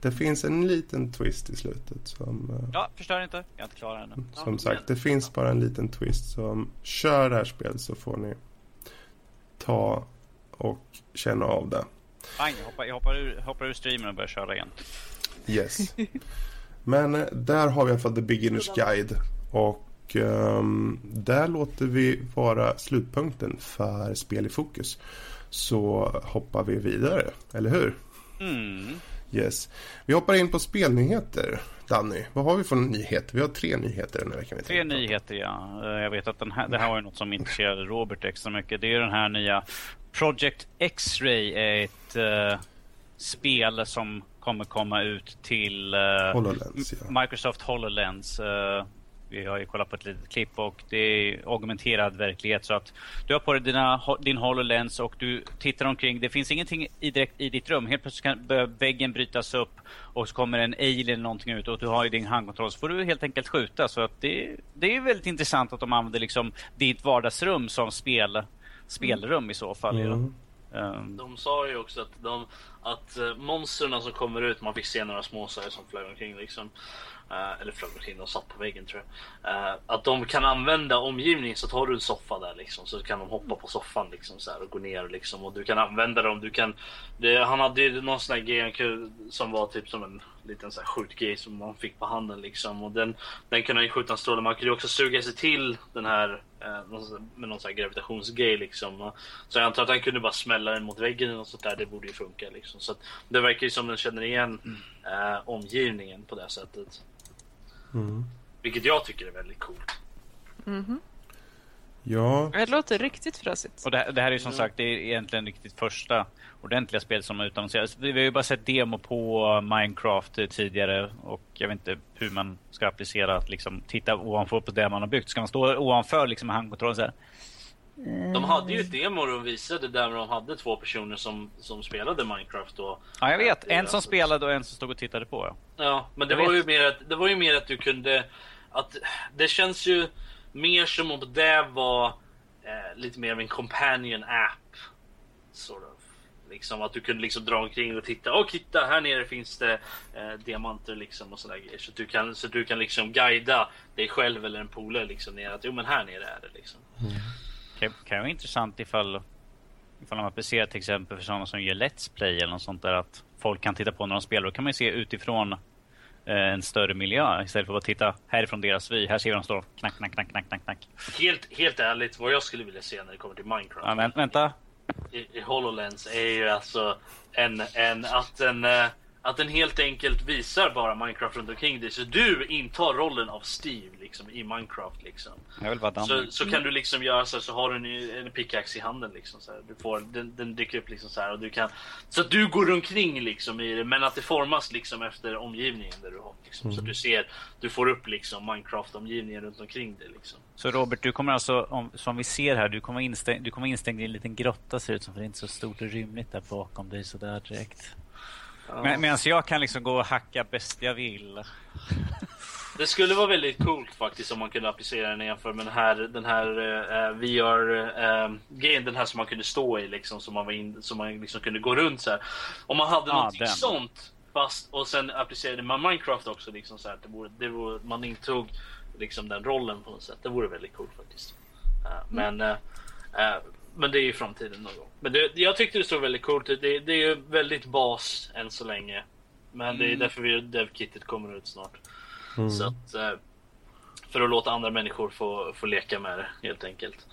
Det finns en liten twist i slutet som... Eh, ja, förstör inte. Jag är inte klar ännu. Som ja, sagt, det finns bara en liten twist. Så kör det här spelet så får ni ta och känna av det. Fine, jag hoppar, jag hoppar, ur, hoppar ur streamen och börjar köra igen. Yes. Men eh, där har vi i alla fall The Beginners Guide. Och um, där låter vi vara slutpunkten för Spel i fokus. Så hoppar vi vidare, eller hur? Mm. Yes. Vi hoppar in på spelnyheter. Danny, vad har vi för nyheter? Vi har tre nyheter den här veckan. Tre nyheter ja. Eh, Jag vet att den här, det här var något som intresserade Robert extra mycket. Det är den här nya Project X-Ray är ett eh, spel som kommer komma ut till eh, HoloLens, ja. Microsoft HoloLens. eh, vi har ju kollat på ett litet klipp och det är augmenterad verklighet så att du har på dig dina, din HoloLens och du tittar omkring. Det finns ingenting i, direkt i ditt rum. Helt plötsligt kan börja väggen brytas upp och så kommer en alien eller någonting ut och du har ju din handkontroll så får du helt enkelt skjuta. Så att det, det är väldigt intressant att de använder liksom ditt vardagsrum som spel, spelrum i så fall. Mm. Ehm, De sa ju också att, de, att uh, monstren som kommer ut, man fick se några småsar som flög omkring liksom. Eh, eller flög omkring, de satt på väggen tror jag. Eh, att de kan använda omgivningen så tar du en soffa där liksom. Så kan de hoppa på soffan liksom så här och gå ner liksom. Och du kan använda dem. Du kan, det, han hade ju någon sån här kunde- som var typ som en liten så här skjutgrej som man fick på handen liksom. Och den, den kunde ju skjuta en stråle. Man kunde också suga sig till den här eh, med någon sån här gravitationsgrej liksom. Så jag antar att han kunde bara smälla den mot väggen eller något sånt där. Det borde ju funka liksom. Så att det verkar ju som den känner igen eh, omgivningen på det sättet. Mm. Vilket jag tycker är väldigt coolt. Ja, Det låter riktigt frösigt. Och det, det här är ju som Mm. sagt det är egentligen riktigt första ordentliga spel som har utannonserats. Vi har ju bara sett demo på Minecraft tidigare och jag vet inte hur man ska applicera att liksom titta ovanför på det man har byggt. Ska man stå ovanför liksom handkontrollen så här? De hade ju ett demo och visade där de hade två personer som, som spelade Minecraft då. Ja, jag vet. Är En som alltså- spelade och en som stod och tittade på. Ja. Ja, men det Jag var, vet. ju mer att, det var ju mer att du kunde... Att, det känns ju mer som om det var eh, lite mer av en companion app. Sort of. Liksom att du kunde liksom dra omkring och titta. Och titta, här nere finns det eh, diamanter liksom och sådana grejer. Så att du kan, så att du kan liksom guida dig själv eller en polare liksom ner att jo men här nere är det liksom. Kan, kan vara intressant ifall, ifall man applicerar till exempel för sådana som gör Let's Play eller något sånt där att folk kan titta på när de spelar. Då kan man ju se utifrån eh, en större miljö istället för att titta härifrån deras vy. Här ser vi dem stå knack, knack, knack, knack, knack, knack. Helt, helt ärligt, vad jag skulle vilja se när det kommer till Minecraft. Ja, vänt, vänta. i, i HoloLens är ju alltså en, en, att, den, eh, att den helt enkelt visar bara Minecraft runt omkring dig. Så du intar rollen av Steve liksom, i Minecraft. Liksom. Jag vill vara. Så, så kan du liksom göra så här, så har du en, en pickaxe i handen liksom. Så här. Du får, den, den dyker upp liksom så här och du kan Så att du går omkring liksom i det men att det formas liksom efter omgivningen där du har liksom. Så att du ser Du får upp liksom Minecraft omgivningen runt omkring dig liksom. Så Robert, du kommer alltså, om, som vi ser här, du kommer vara instängd, du kommer instängd i en liten grotta ser det ut som, för det är inte så stort och rymligt där bakom dig sådär direkt. Men, Medan jag kan liksom gå och hacka bäst jag vill. Det skulle vara väldigt coolt faktiskt om man kunde applicera den jämfört med den här, den här uh, VR-grejen. den här som man kunde stå i liksom. Som man, var in, som man liksom kunde gå runt så här. Om man hade Ah, någonting den. sånt. Fast, och sen applicerade man Minecraft också. Liksom, så här, det vore, det vore, man intog liksom den rollen på något sätt. Det vore väldigt coolt faktiskt. Eh, men, eh, eh, men det är ju framtiden någon gång. Men det, jag tyckte det såg väldigt coolt ut. Det, det är ju väldigt bas än så länge. Men det är Mm. därför vi, dev-kittet kommer ut snart. Mm. Så att, eh, för att låta andra människor få, få leka med det helt enkelt.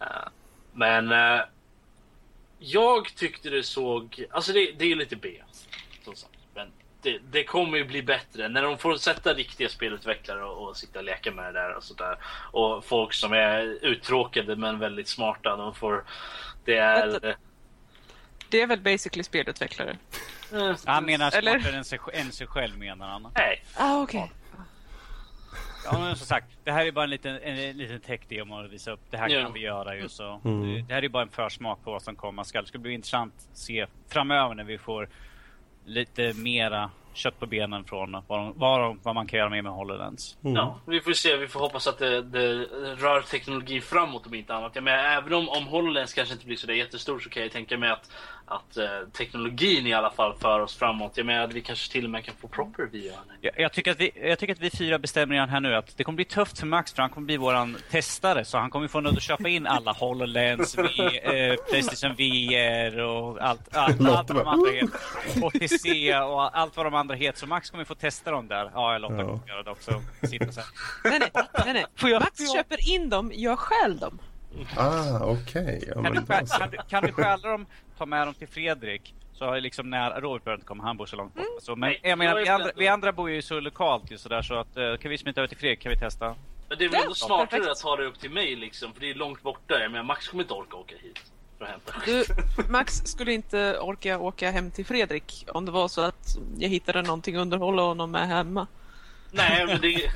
Eh, Men eh, jag tyckte det såg, alltså det, det är ju lite B. Det, det kommer ju bli bättre när de får sätta riktiga spelutvecklare och, och sitta och leka med det där och sådär. Och folk som är uttråkade men väldigt smarta. De får, det är... Det är väl basically spelutvecklare? eh, Han menar Eller- smartare än sig, än sig själv menar han. Nej, Ah, okej. Ja, men som sagt, det här är bara en liten, en, liten tech-demo att visa upp. Det här Ja. kan vi göra ju så. Mm. Det här är bara en försmak på vad som komma skall. Det ska bli intressant att se framöver när vi får lite mera kött på benen från vad, de, vad, de, vad man kan göra med med HoloLens. Mm. Ja, vi får se. Vi får hoppas att det, det rör teknologin framåt om inte annat. Jag menar, även om, om HoloLens kanske inte blir så där jättestor så kan jag tänka mig att, att uh, teknologin i alla fall för oss framåt. Jag menar, att vi kanske till och med kan få proper VR. Jag, jag, tycker att vi, jag tycker att vi fyra bestämmer redan här nu att det kommer bli tufft för Max för han kommer bli våran testare så han kommer få nöd att köpa in alla HoloLens, v, eh, Playstation VR och allt, allt, allt vad de andra heter. HTC och allt vad de andra heter. Så Max kommer få testa dem där. Ja, Lotta ja. kommer göra det också. Sitta så här. Nej, nej, nej, nej. Får jag, Max får jag... köper in dem, jag stjäl dem. Ah, okej. Okay. Ja, kan, du, kan, du, kan du stjäla dem, ta med dem till Fredrik så liksom när Robert behöver inte komma, han bor så långt bort. Mm. Så, men jag menar, vi andra, vi andra bor ju så lokalt så där så att uh, kan vi smita över till Fredrik kan vi testa. Men det är väl ändå smartare att ta det upp till mig liksom, för det är långt borta. Jag menar, Max kommer inte orka åka hit. För att hämta. Du, Max skulle inte orka åka hem till Fredrik om det var så att jag hittade någonting att underhålla honom med hemma. Nej, men det...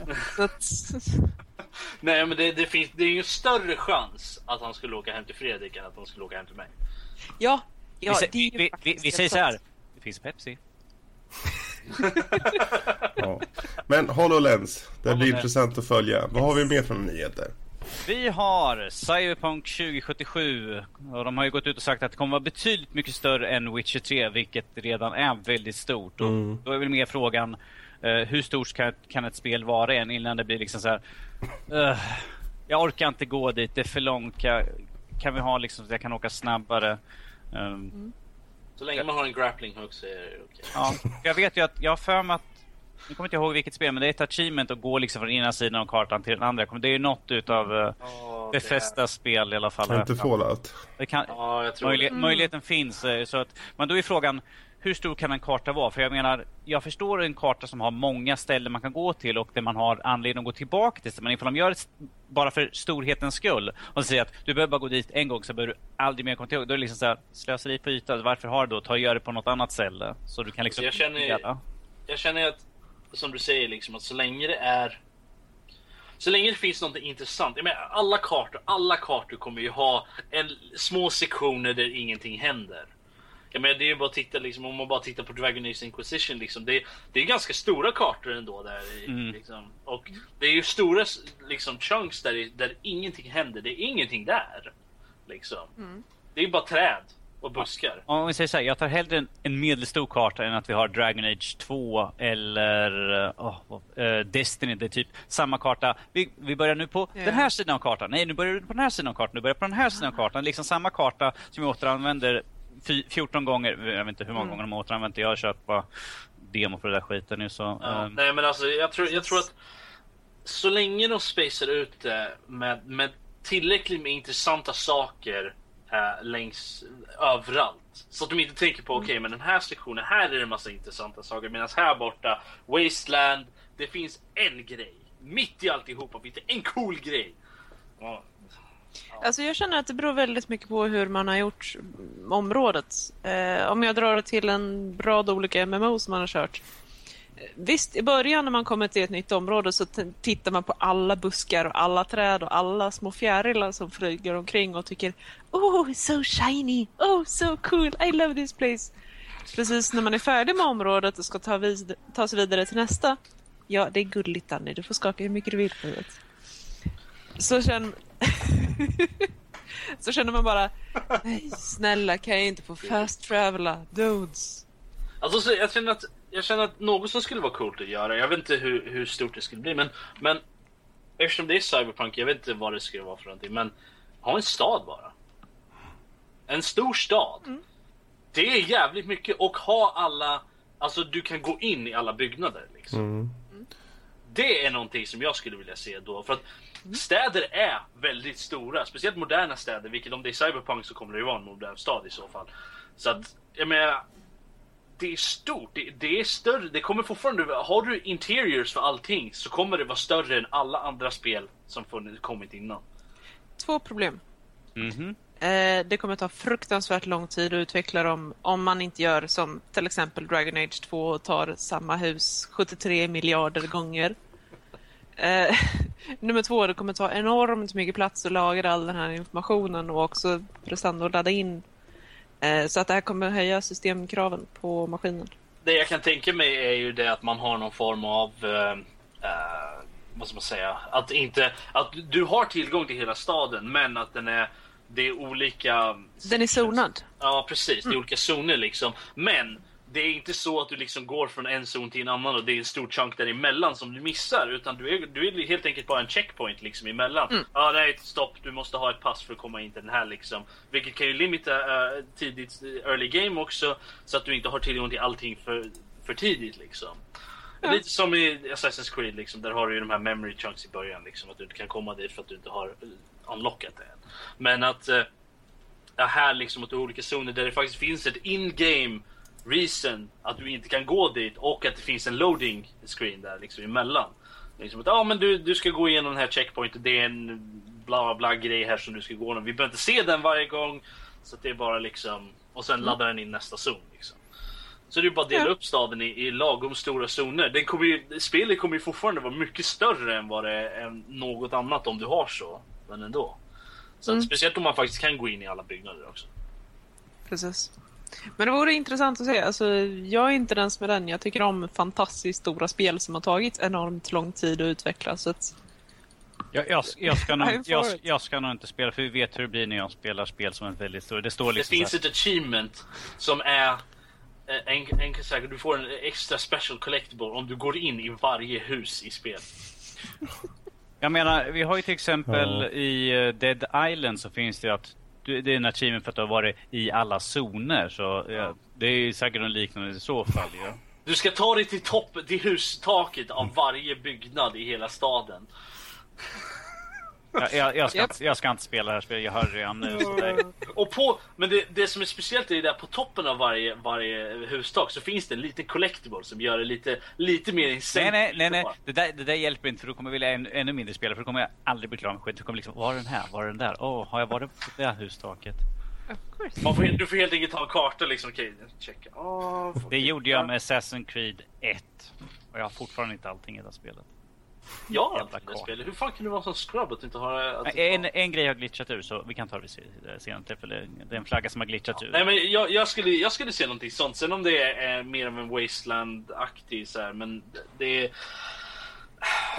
Nej, men det, det, finns, det är ju större chans att han skulle åka hem till Fredrik än att han skulle åka hem till mig. Ja, ja vi, vi, vi, vi säger så här. Det finns Pepsi. ja. Men HoloLens, det blir intressant att följa. Vad har vi mer för nyheter? Vi har Cyberpunk 2077 och de har ju gått ut och sagt att det kommer vara betydligt mycket större än Witcher 3 vilket redan är väldigt stort. Mm. Och då är väl mer frågan hur stort kan, kan ett spel vara än innan det blir liksom så här. Uh, jag orkar inte gå dit, det är för långt. Kan, kan vi ha liksom så jag kan åka snabbare? Um, mm. Så länge man har en grappling hook så är det okej. Okay. Ja, jag vet ju att jag har för mig att nu kommer inte ihåg vilket spel, men det är ett achievement att gå liksom från ena sidan av kartan till den andra. Det är ju något utav uh, oh, Befästa spel i alla fall. Kan inte Fallout? Det kan, oh, jag tror möjlig, mm. Möjligheten finns. Eh, så att, men då är frågan, hur stor kan en karta vara? För jag menar, jag förstår en karta som har många ställen man kan gå till och där man har anledning att gå tillbaka till. Men ifall de gör det bara för storhetens skull och säger att du behöver bara gå dit en gång så behöver du aldrig mer komma tillbaka. Då är det liksom så här, slöseri på yta. Varför har du då? Ta och gör det på något annat ställe. Så du kan liksom... Jag känner, jag känner att som du säger, liksom, att så länge det är så länge det finns något intressant. Jag menar, alla kartor, alla kartor kommer ju ha en, små sektioner där ingenting händer. Jag menar, det är ju bara att titta liksom, om man bara tittar på Dragon Age Inquisition liksom. Det, det är ganska stora kartor ändå där. Mm. Liksom. Och det är ju stora liksom chunks där, där ingenting händer. Det är ingenting där. Liksom. Mm. Det är bara träd och buskar. Om vi säger så här, jag tar hellre en, en medelstor karta än att vi har Dragon Age 2 eller oh, uh, Destiny. Det är typ samma karta. Vi, vi börjar nu på yeah. den här sidan av kartan. Nej, nu börjar du på den här sidan av kartan. Nu börjar på den här sidan av kartan. Liksom samma karta som vi återanvänder 14 gånger. Jag vet inte hur många mm. gånger de återanvänt. Jag har kört bara demo för det där skiten nu så. Ja, um... Nej men alltså jag tror, jag tror att så länge de spacear ut det med, med tillräckligt med intressanta saker eh, längs överallt. Så att de inte tänker på okej, okay, men den här sektionen, här är det en massa intressanta saker. Medan här borta, Wasteland, det finns en grej. Mitt i alltihopa finns det en cool grej. Ja. Alltså jag känner att det beror väldigt mycket på hur man har gjort området. Eh, om jag drar det till en rad olika MMO som man har kört Visst, i början när man kommer till ett nytt område så tittar man på alla buskar och alla träd och alla små fjärilar som flyger omkring och tycker Oh, so shiny! Oh, so cool! I love this place! Precis när man är färdig med området och ska ta, vid ta sig vidare till nästa. Ja, det är gulligt Danny, du får skaka hur mycket du vill på. Så känner... så känner man bara Nej, snälla kan jag inte få fast travela, dudes? Alltså, jag känner att jag känner att något som skulle vara coolt att göra, jag vet inte hur, hur stort det skulle bli, men, men eftersom det är cyberpunk, jag vet inte vad det skulle vara för någonting, men ha en stad bara. En stor stad. Mm. Det är jävligt mycket och ha alla, alltså du kan gå in i alla byggnader liksom. Mm. Det är någonting som jag skulle vilja se då, för att städer är väldigt stora, speciellt moderna städer, vilket om det är cyberpunk så kommer det ju vara en modern stad i så fall. Så att, jag menar, det är stort. Det, det, är större. Det kommer fortfarande... Har du interiors för allting så kommer det vara större än alla andra spel som funnits, kommit innan. Två problem. Mm -hmm. eh, det kommer ta fruktansvärt lång tid att utveckla dem om man inte gör som till exempel Dragon Age 2 och tar samma hus 73 miljarder gånger. Eh, nummer två, det kommer ta enormt mycket plats att lagra all den här informationen och också prestanda att ladda in Eh, så att det här kommer höja systemkraven på maskinen. det jag kan tänka mig är ju det att man har någon form av eh, eh, vad ska man säga? Att inte att du har tillgång till hela staden, men att den är det är olika. Den är zonad. Ja, precis. Det är olika zoner liksom. Men det är inte så att du liksom går från en zon till en annan och det är en stor chunk däremellan som du missar. Utan du är, du är helt enkelt bara en checkpoint liksom emellan. Ja, ah, nej, stopp. Du måste ha ett pass för att komma in till den här liksom. Vilket kan ju limita uh, tidigt early game också. Så att du inte har tillgång till allting för, för tidigt liksom. Ja. Lite som i Assassin's Creed liksom. Där har du ju de här memory chunks i början liksom. Att du inte kan komma dit för att du inte har unlockat det än. Men att uh, här liksom mot olika zoner där det faktiskt finns ett in-game reason att du inte kan gå dit och att det finns en loading screen där liksom emellan. Liksom att, ja men du, du ska gå igenom den här checkpointen, det är en bla bla grej här som du ska gå igenom. Vi behöver inte se den varje gång. Så det är bara liksom, och sen mm. laddar den in nästa zon. Liksom. Så det är bara att dela ja. upp staden i, i lagom stora zoner. Den kommer ju, spelet kommer ju fortfarande vara mycket större än vad det är något annat om du har så. Men ändå. Så mm. att, speciellt om man faktiskt kan gå in i alla byggnader också. Precis. Men det vore intressant att se. Alltså, jag är inte den som är den. Jag tycker om fantastiskt stora spel som har tagit enormt lång tid att utveckla. Så att... jag, jag, jag, ska nog, jag, jag, ska nog inte spela, för vi vet hur det blir när jag spelar spel som är väldigt stora. Det, står liksom det finns ett achievement som är eh, en, en, en, du får en extra special collectible om du går in i varje hus i spel. Jag menar, vi har ju till exempel ja. i eh, Dead Island så finns det att det är en achievement för att du har varit i alla zoner. Så ja, det är säkert något liknande i så fall. Ja. Du ska ta dig till topp, till hustaket av varje byggnad i hela staden. Jag, jag, jag, ska, yep. inte, jag ska inte spela det här spelet, jag hör redan nu. och på, men det, det som är speciellt är att på toppen av varje, varje hustak så finns det en liten collectible som gör det lite, lite mer insane. Nej, nej, nej, nej. Det, där, det där hjälper inte för då kommer jag vilja än, ännu mindre spela för då kommer jag aldrig bli klar med skit. Du kommer liksom, var är den här? Var är den där? Åh, oh, har jag varit på det här hustaket? Man får, du får helt enkelt ta en karta liksom. Okej, checka. Oh, det gjorde jag med Assassin's Creed 1. Och jag har fortfarande inte allting i det spelet. Ja, spelet. Hur fan kan du vara så scrub att inte ha... Att en, en grej har glitchat ur så vi kan ta det senare tillfälle. Det är en flagga som har glitchat ur. Nej men jag, jag, skulle, jag skulle se någonting sånt. Sen om det är, mer av en Wasteland-aktig så här, men det är...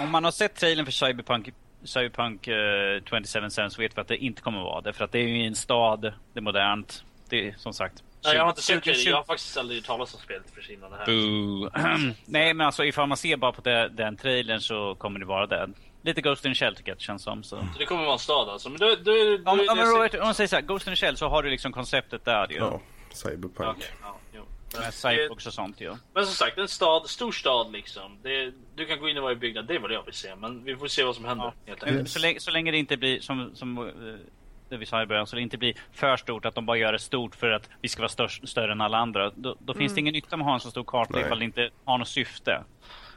Om man har sett trailern för Cyberpunk Cyberpunk uh, eh, 27 så vet vi att det inte kommer att vara det. För att det är ju en stad, det är modernt. Det är som sagt Nej, jag har inte sett det. Jag har faktiskt aldrig talat om spelet för innan det här. Nej, men alltså ifall man ser bara på det, den trailern så kommer det vara det. Lite Ghost in the Shell tycker jag det känns som. Så, så det kommer vara en stad alltså? Men då, då, då, om, om, Robert, om man säger såhär, Ghost in the Shell så har du liksom konceptet där ju. Ja, Cyberpunk. Okay, ja, jo. Med Cyberpunk och sånt ju. Men som sagt, en stad, stor stad liksom. Det, du kan gå in i varje byggnad, det är vad jag vill se. Men vi får se vad som händer. Ja. Så, länge, så länge det inte blir som, som eh, det vi sa i början, så det inte blir för stort att de bara gör det stort för att vi ska vara störst, större än alla andra. Då, då mm. finns det ingen nytta med att ha en så stor karta ifall det inte har något syfte.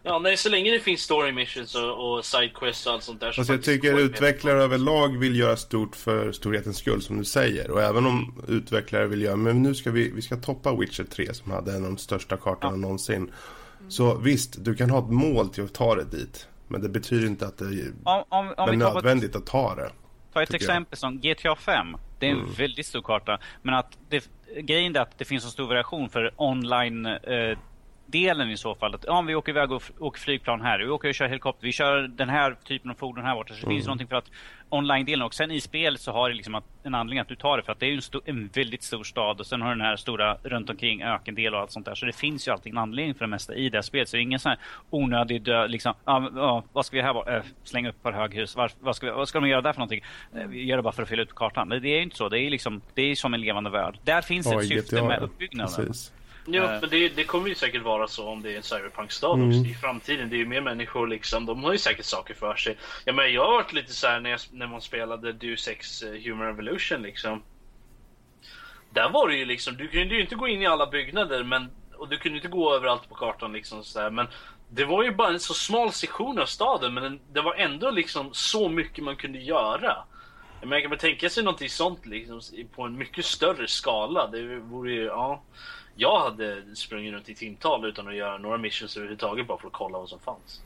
Ja, nej, så länge det finns story missions och, och sidequests och allt sånt där. Alltså jag tycker utvecklare överlag vill göra stort för storhetens skull som du säger. Och även om utvecklare vill göra, men nu ska vi, vi ska toppa Witcher 3 som hade en av de största kartorna ja. någonsin. Så visst, du kan ha ett mål till att ta det dit. Men det betyder inte att det är om, om, om nödvändigt att ta det. Ta ett exempel jag. som GTA 5. Det är en mm. väldigt stor karta. Men att det, grejen är att det finns en stor variation för online eh, delen i så fall. Att, ja, vi åker iväg och åker flygplan här, vi åker och kör helikopter, vi kör den här typen av fordon här borta. Så det mm. finns någonting för att online-delen och sen i spel så har det liksom att, en anledning att du tar det för att det är en, stor, en väldigt stor stad och sen har du den här stora runt omkring ökendel och allt sånt där. Så det finns ju alltid en anledning för det mesta i det spelet. Så det är ingen sån här onödig dö, liksom, ja, ja, vad ska vi här äh, slänga upp på höghus, var, vad, ska vi, vad ska de göra där för någonting? Äh, vi gör det bara för att fylla ut kartan. Men det är ju inte så, det är liksom, det är som en levande värld. Där finns ett syfte med uppbyggnaden. Precis. Jo, men det, det, kommer ju säkert vara så om det är en cyberpunk-stad mm. i framtiden. Det är ju mer människor liksom, de har ju säkert saker för sig. Ja, men jag har varit lite så när, jag, när man spelade Deus Ex eh, Human Revolution liksom. Där var det ju liksom, du kunde ju inte gå in i alla byggnader men, och du kunde inte gå överallt på kartan liksom så men det var ju bara en så smal sektion av staden men det var ändå liksom så mycket man kunde göra. Men kan man tänka sig någonting sånt liksom på en mycket större skala. Det vore ju, ja jag hade sprungit runt i timtal utan att göra några missions överhuvudtaget bara för att kolla vad som fanns.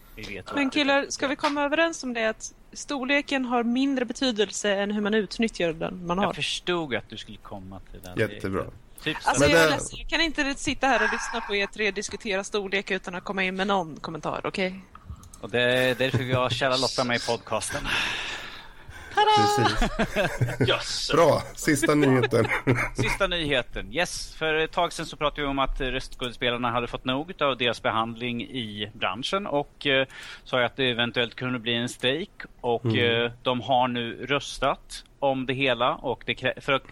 Men killar, ska vi komma överens om det att storleken har mindre betydelse än hur man utnyttjar den man har? Jag förstod att du skulle komma till den. Jättebra. Typ Alltså jag, det- jag kan inte sitta här och lyssna på er tre diskutera storlek utan att komma in med någon kommentar, okej? Och det är därför vi har kära Lotta med i podcasten. Precis. Jösses. Bra, sista nyheten. Sista nyheten. Yes, för ett tag sedan så pratade vi om att röstskådespelarna hade fått nog av deras behandling i branschen och eh, sa att det eventuellt kunde bli en strejk. Och eh, de har nu röstat om det hela och det för att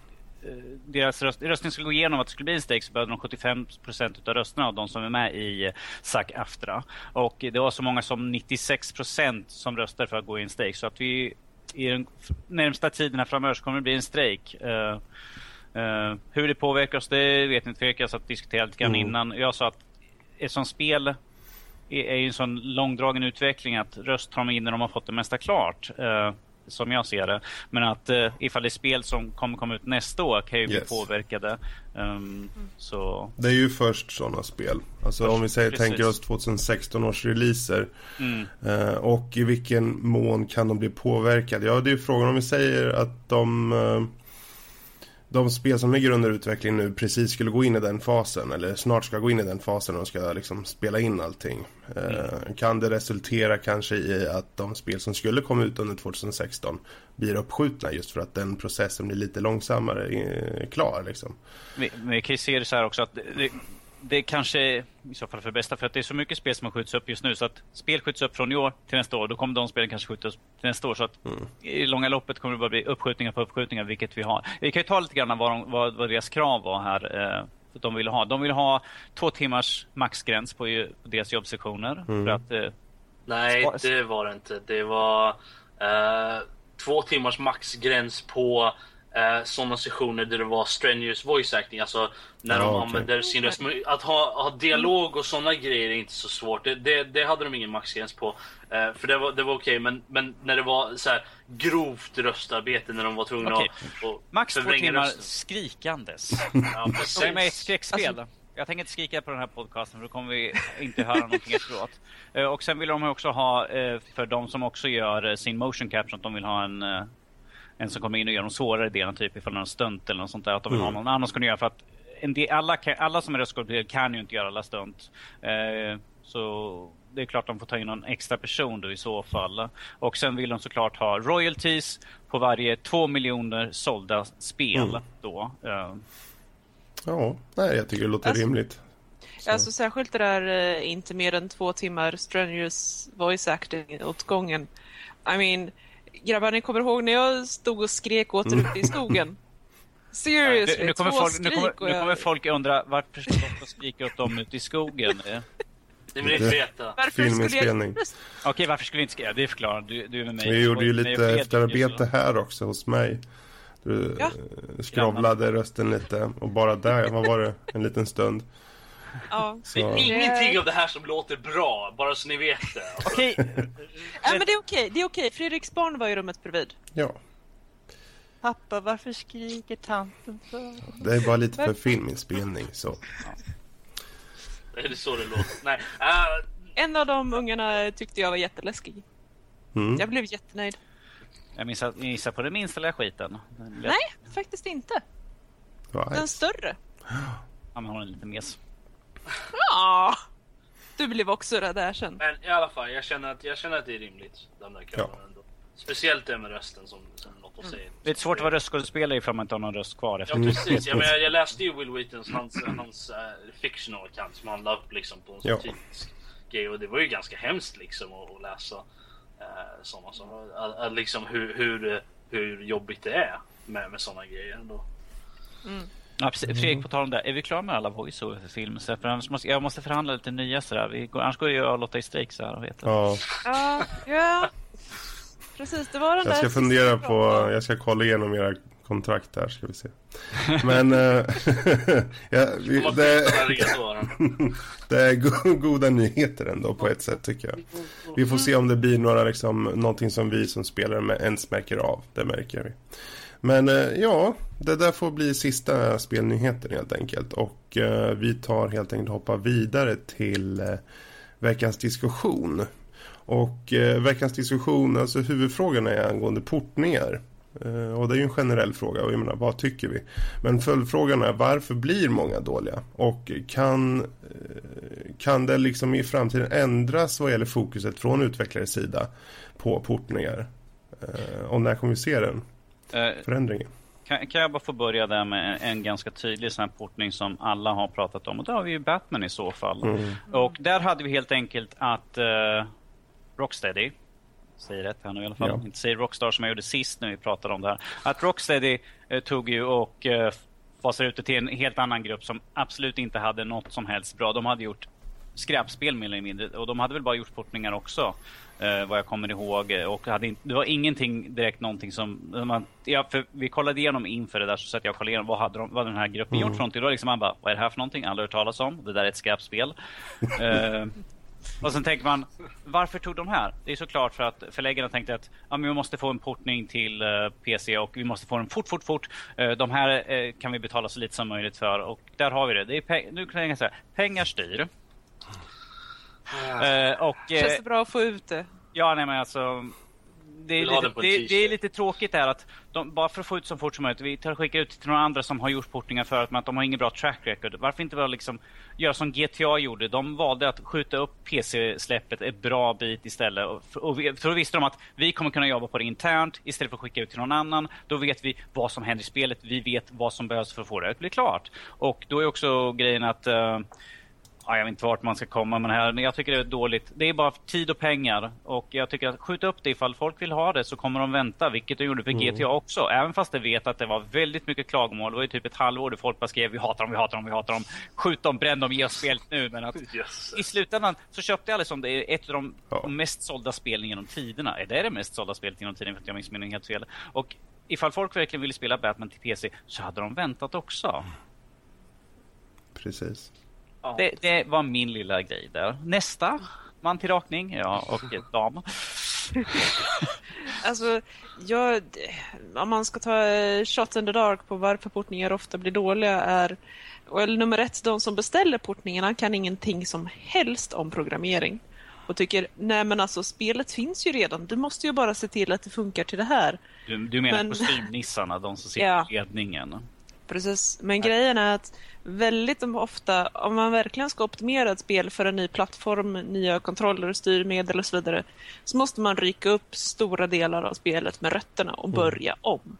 eh, deras röst, röstning skulle gå igenom att det skulle bli en strejk så behövde de 75 procent av rösterna av de som är med i eh, SAC-AFTRA. Och det var så många som 96 procent som röstade för att gå i en strejk. Så att vi i den närmsta tiderna framöver så kommer det bli en strejk. Eh, eh, hur det påverkar oss, det vet inte. Jag satt och diskuterade lite grann Mm. innan. Jag sa att ett sånt spel är, är en sån långdragen utveckling att röst tar de in när de har fått det mesta klart. eh, som jag ser det. Men att uh, ifall det är spel som kommer komma ut nästa år kan ju bli Yes. påverkade. Um, så Det är ju först sådana spel. Alltså om vi säger, Precis. tänker oss 2016 års releaser. mm, Eh, och i vilken mån kan de bli påverkade? Ja, det är ju frågan om vi säger att de, eh, de spel som ligger under utveckling nu precis skulle gå in i den fasen eller snart ska gå in i den fasen och ska liksom spela in allting. Eh, Kan det resultera kanske i att de spel som skulle komma ut under 2016 blir uppskjutna just för att den processen blir lite långsammare eh, klar liksom. vi, vi kan ju se det så här också att det, det, kanske är i så fall för det bästa för att det är så mycket spel som har skjuts upp just nu så att spel skjuts upp från i år till nästa år. Då kommer de spelen kanske skjutas till nästa år så att i långa loppet kommer det bara bli uppskjutningar på uppskjutningar vilket vi har. Vi kan ju ta lite grann vad, de, vad, vad deras krav var här. Eh, de vill ha. De vill ha två timmars maxgräns på, ju- på deras jobbsektioner. För att, eh, Nej, det var det inte. Det var eh, två timmars maxgräns på eh, sådana sessioner där det var strenuous voice acting. Alltså när Ja, de okej. använder sin röst. Men Att ha, ha dialog och sådana grejer är inte så svårt. Det, det, det hade de ingen maxgräns på. Eh, för det var, det var okej. Men, men när det var så här grovt röstarbete när de var tvungna Okej. att, att max två timmar rösten. skrikandes. Ja, Jag är med i precis. skräckspel. jag tänker inte skrika på den här podcasten för då kommer vi inte höra någonting efteråt. Eh, Och sen vill de också ha, eh, för de som också gör eh, sin motion capture, att de vill ha en, en som kommer in och gör de svårare delarna, typ ifall det är en stunt eller något sånt där. Att de vill ha någon annan som kan göra för att en del, alla, kan, alla som är röstskådespelare kan ju inte göra alla stunt. Eh, Så det är klart de får ta in någon extra person då i så fall. Och sen vill de såklart ha royalties på varje två miljoner sålda spel då. Eh, Ja, nej jag tycker det låter Alltså- rimligt. Så. Alltså särskilt det där eh, inte mer än två timmar strenuous voice acting åt gången. I mean, grabbar ni kommer ihåg när jag stod och skrek åt er ute i skogen? Seriously, Nu, nu, kommer två folk, nu, skrik kommer, och nu jag... kommer folk undra varför Lotta skrika åt dem ute i skogen? Eh, Ni vill inte veta. Varför skulle Filminspelning. jag... Okej, varför skulle vi inte skrika? Det förklarar du, du är med mig. Vi gjorde ju lite efterarbete här också hos mig. Du Ja. ja. skrovlade rösten lite och bara där, vad var det, en liten stund. Ja. Det är Så. ingenting av det här som låter bra, bara så ni vet det. Okej, Nej, men det är okej, det är okej. Fredriks barn var i rummet bredvid. Ja, pappa varför skriker tanten för? det är bara lite för filminspelning så. det är så det låter. Nej, äh, En av de ungarna tyckte jag var jätteläskig. Mm. Jag blev jättenöjd. Jag minns att ni gissar på den minsta lilla skiten. Den lilla- Nej, faktiskt inte. Den Right. större. Ja, men hon är lite mes. Ja. Du blev också rädd där sen. men i alla fall, jag känner att, jag känner att det är rimligt. De där kraven Ja. ändå. Speciellt det med rösten som, som Lotta säger. Det är svårt att vara röstskådespelare ifall man inte har någon röst kvar Ja efter. precis, jag, menar, jag läste ju Will Wheatons, hans, hans uh, fictional account som han la upp liksom på en sån Ja. typisk grej och det var ju ganska hemskt liksom att, att läsa uh, sådana som, att, att liksom hur, hur, hur jobbigt det är med, med sådana grejer ändå. Ja, precis. Fredrik, på tal om det. Är vi klara med alla voiceover för film? Så För annars måste, jag måste förhandla lite nya sådär. Vi går, annars går jag och Lotta i strejk så här. Vet du. Ja, Ja, ja. Precis, det var den jag där ska fundera på, jag ska kolla igenom era kontrakt här ska vi se. Men, eh, ja, vi, det, det är go- goda nyheter ändå på ett sätt tycker jag. Vi får se om det blir några liksom, någonting som vi som spelare med ens märker av. Det märker vi. Men eh, ja, det där får bli sista spelnyheten helt enkelt. Och eh, vi tar helt enkelt och hoppar vidare till eh, veckans diskussion. Och eh, veckans diskussion, alltså huvudfrågan är angående portningar. Eh, och det är ju en generell fråga och jag menar, vad tycker vi? Men följdfrågan är varför blir många dåliga? Och kan, eh, kan det liksom i framtiden ändras vad gäller fokuset från utvecklares sida på portningar? Eh, och när kommer vi se den förändringen? Kan, kan jag bara få börja där med en ganska tydlig sån portning som alla har pratat om och då har vi ju Batman i så fall. Mm. Och där hade vi helt enkelt att uh, Rocksteady säger rätt här nu i alla fall. Ja. Inte säger Rockstar som jag gjorde sist när vi pratade om det här. Att Rocksteady eh, tog ju och eh, fasade ut det till en helt annan grupp som absolut inte hade något som helst bra. De hade gjort skräpspel mer eller mindre och de hade väl bara gjort portningar också. Eh, vad jag kommer ihåg. Och hade inte, det var ingenting direkt någonting som... Man, ja, för vi kollade igenom inför det där så att jag kollade igenom vad hade de, vad den här gruppen mm. gjort för någonting. Då liksom man bara, vad är det här för någonting? Aldrig hört talas om. Det där är ett skräpspel. uh, Och sen tänker man, varför tog de här? Det är såklart för att förläggarna tänkte att ja, men vi måste få en portning till uh, PC och vi måste få den fort, fort, fort. Uh, de här uh, kan vi betala så lite som möjligt för och där har vi det. det är nu kan jag säga, pengar styr. Och, Känns det bra att få ut det? Ja, nej men alltså det, är lite, det, det, är lite tråkigt där att de, bara för att få ut så fort som möjligt, vi tar skickar ut till några andra som har gjort portningar förut men att de har ingen bra track record. Varför inte bara liksom göra som GTA gjorde? De valde att skjuta upp PC-släppet ett bra bit istället. Och, och för då visste de att vi kommer kunna jobba på det internt istället för att skicka ut till någon annan. Då vet vi vad som händer i spelet, vi vet vad som behövs för att få det att bli klart. Och då är också grejen att uh, Ja, jag vet inte vart man ska komma med det här. Men jag tycker det är dåligt. Det är bara tid och pengar. Och jag tycker att skjuta upp det ifall folk vill ha det så kommer de vänta. Vilket de gjorde för mm. GTA också. Även fast de vet att det var väldigt mycket klagomål. Det var ju typ ett halvår där folk bara skrev vi hatar dem, vi hatar dem, vi hatar dem. Skjut dem, bränn dem, ge oss spelet nu. Men att yes. i slutändan så köpte jag liksom det är ett av de ja. mest sålda spelen genom tiderna. Är det det mest sålda spelet genom tiden? För att jag mig helt fel. Och ifall folk verkligen ville spela Batman till PC så hade de väntat också. Precis. Det, det, var min lilla grej där. Nästa man till rakning, ja, och dam. alltså, jag, om man ska ta eh, shot in the dark på varför portningar ofta blir dåliga är well, nummer ett, de som beställer portningarna kan ingenting som helst om programmering och tycker, nej men alltså spelet finns ju redan, du måste ju bara se till att det funkar till det här. Du, du menar men... kostymnissarna, de som sitter ja. i ledningen? Precis, men grejen är att väldigt ofta, om man verkligen ska optimera ett spel för en ny plattform, nya kontroller, styrmedel och så vidare, så måste man rycka upp stora delar av spelet med rötterna och mm. börja mm. om.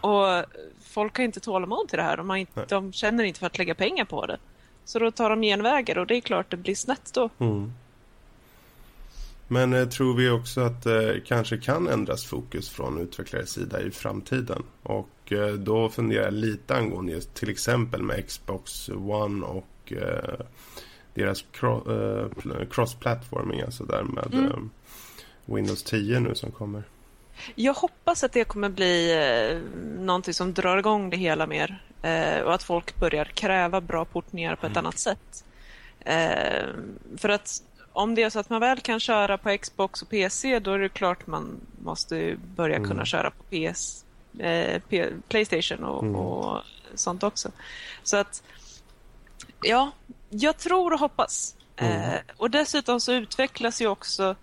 Och folk har inte tålamod till det här, de, inte, de, känner inte för att lägga pengar på det. Så då tar de genvägar och det är klart det blir snett då. Mm. Men eh, tror vi också att det eh, kanske kan ändras fokus från utvecklares sida i framtiden? Och eh, då funderar jag lite angående just till exempel med Xbox One och eh, deras eh, cross-platforming, alltså där med mm. Eh, Windows 10 nu som kommer. Jag hoppas att det kommer bli någonting som drar igång det hela mer och att folk börjar kräva bra portningar på ett mm. annat sätt. För att om det är så att man väl kan köra på Xbox och PC då är det klart man måste börja mm. kunna köra på PS, eh, P Playstation och, mm. och, sånt också. Så att ja, jag tror och hoppas. Mm. Eh, och dessutom så utvecklas ju också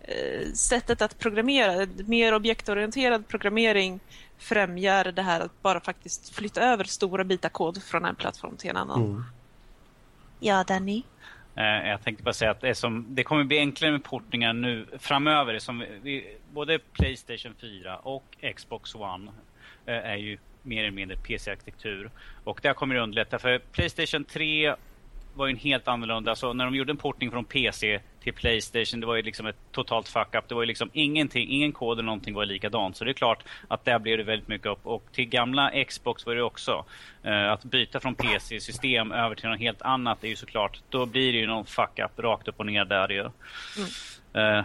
eh, sättet att programmera. Mer objektorienterad programmering främjar det här att bara faktiskt flytta över stora bitar kod från en plattform till en annan. Mm. Ja, Danny? Eh, jag tänkte bara säga att det, som, det kommer bli enklare med portningar nu framöver. Som vi, både Playstation 4 och Xbox One eh, är ju mer eller mindre PC-arkitektur. Och det kommer att underlätta för Playstation 3 var ju en helt annorlunda. Så när de gjorde en portning från PC till Playstation, det var ju liksom ett totalt fuck-up. Det var ju liksom ingenting, ingen kod eller någonting var likadant. Så det är klart att där blev det väldigt mycket upp. Och till gamla Xbox var det också. Uh, att byta från PC-system över till något helt annat är ju såklart, då blir det ju någon fuck-up rakt upp och ner där ju. Mm. Uh,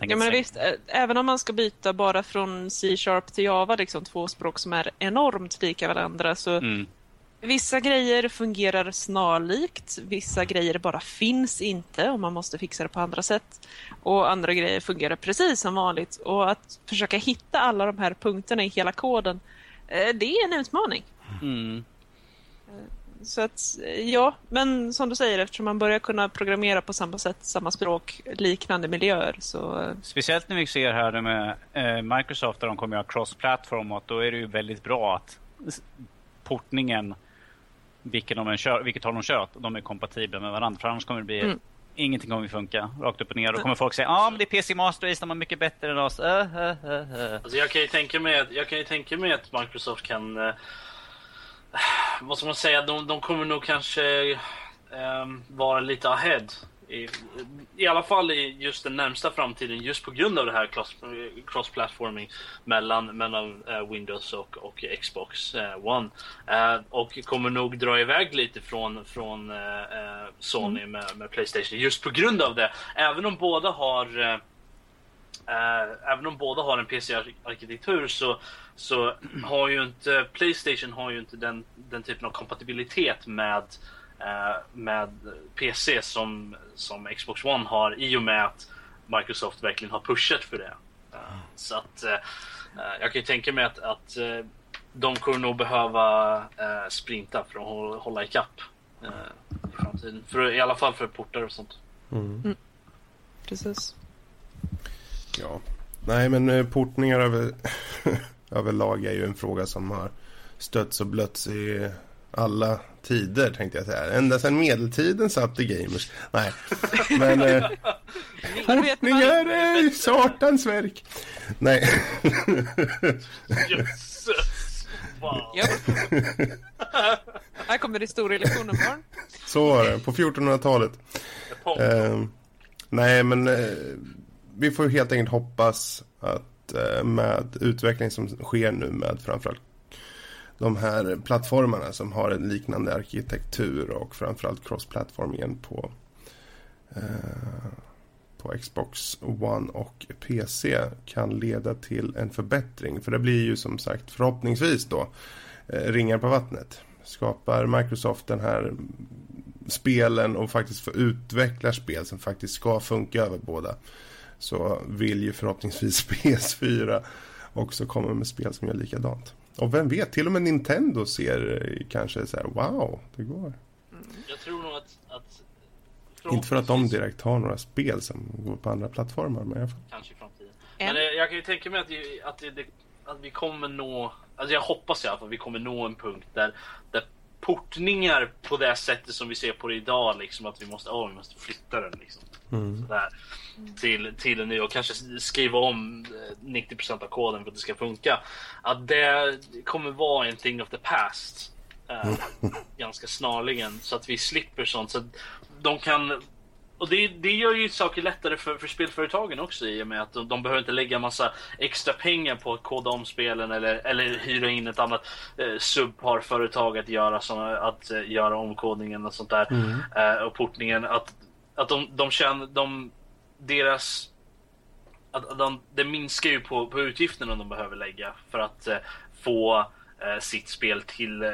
ja, men visst, även om man ska byta bara från C-sharp till Java, liksom två språk som är enormt lika varandra, så mm. Vissa grejer fungerar snarlikt, vissa grejer bara finns inte och man måste fixa det på andra sätt. Och andra grejer fungerar precis som vanligt. Och att försöka hitta alla de här punkterna i hela koden, eh, det är en utmaning. Mm. så att, ja, men som du säger, eftersom man börjar kunna programmera på samma sätt, samma språk, liknande miljöer så... Speciellt när vi ser här med eh, Microsoft där de kommer att ha cross-platform och då är det ju väldigt bra att portningen, vilket, de kör, vilket har de kört, de är kompatibla med varandra. För annars kommer det bli mm. Ingenting kommer funka rakt upp och ner. Då kommer folk säga ja ah, men det är PC Master Race, de är mycket bättre än oss. Uh, uh, uh, alltså jag kan ju tänka mig att, jag kan ju tänka mig att Microsoft kan uh, vad ska man säga, de, de kommer nog kanske um, vara lite ahead. I, I alla fall i just den närmsta framtiden just på grund av det här cross-platforming mellan, mellan uh, Windows och, och Xbox uh, One. Uh, och kommer nog dra iväg lite från, från Sony mm. med, med, Playstation just på grund av det. Även om båda har även om båda har en PC-arkitektur så, så har ju inte Playstation har ju inte den, den typen av kompatibilitet med, med PC som, som Xbox One har i och med att Microsoft verkligen har pushat för det. Uh, så att jag kan ju tänka mig att, att de kommer nog behöva sprinta för att hålla ikapp i framtiden. För, I alla fall för portar och sånt. Mm. Mm. Precis. Ja, nej men eh, portningar över, överlag är ju en fråga som har stötts och blötts i alla tider tänkte jag säga. Ända sedan medeltiden satt i gamers. Nej, men eh, portningar är satans verk. Nej. Jösses! Wow. Här kommer historielektionen barn. Så var det, på 1400-talet. Eh, nej, men eh, vi får helt enkelt hoppas att eh, med utveckling som sker nu med framförallt de här plattformarna som har en liknande arkitektur och framförallt cross-platformingen på, eh, på Xbox One och PC kan leda till en förbättring. För det blir ju som sagt förhoppningsvis då eh, ringar på vattnet. Skapar Microsoft den här spelen och faktiskt får utveckla spel som faktiskt ska funka över båda så vill ju förhoppningsvis PS4 också komma med spel som gör likadant. Och vem vet, till och med Nintendo ser eh, kanske så här, wow, det går. Mm. Jag tror nog att, att Inte för att de direkt har några spel som går på andra plattformar, men i alla fall. Kanske i framtiden. Men jag, jag kan ju tänka mig att, att, det, att vi kommer nå, alltså jag hoppas i alla fall att vi kommer nå en punkt där, där portningar på det sättet som vi ser på det idag, liksom att vi måste, oh, vi måste flytta den liksom. Mm. Sådär, till, till en ny och kanske skriva om 90% eh, av koden för att det ska funka. Att det kommer vara en thing of the past. Eh, ganska snarligen så att vi slipper sånt. Så de kan och det, det gör ju saker lättare för, för spelföretagen också i och med att de, de behöver inte lägga massa extra pengar på att koda om spelen eller, eller hyra in ett annat eh, subpar-företag att göra, såna, att eh, göra omkodningen och sånt där. Mm. Eh, och portningen. Att, att de, de känner, de, deras att de, det minskar ju på, på utgifterna de behöver lägga för att eh, få eh, sitt spel till eh,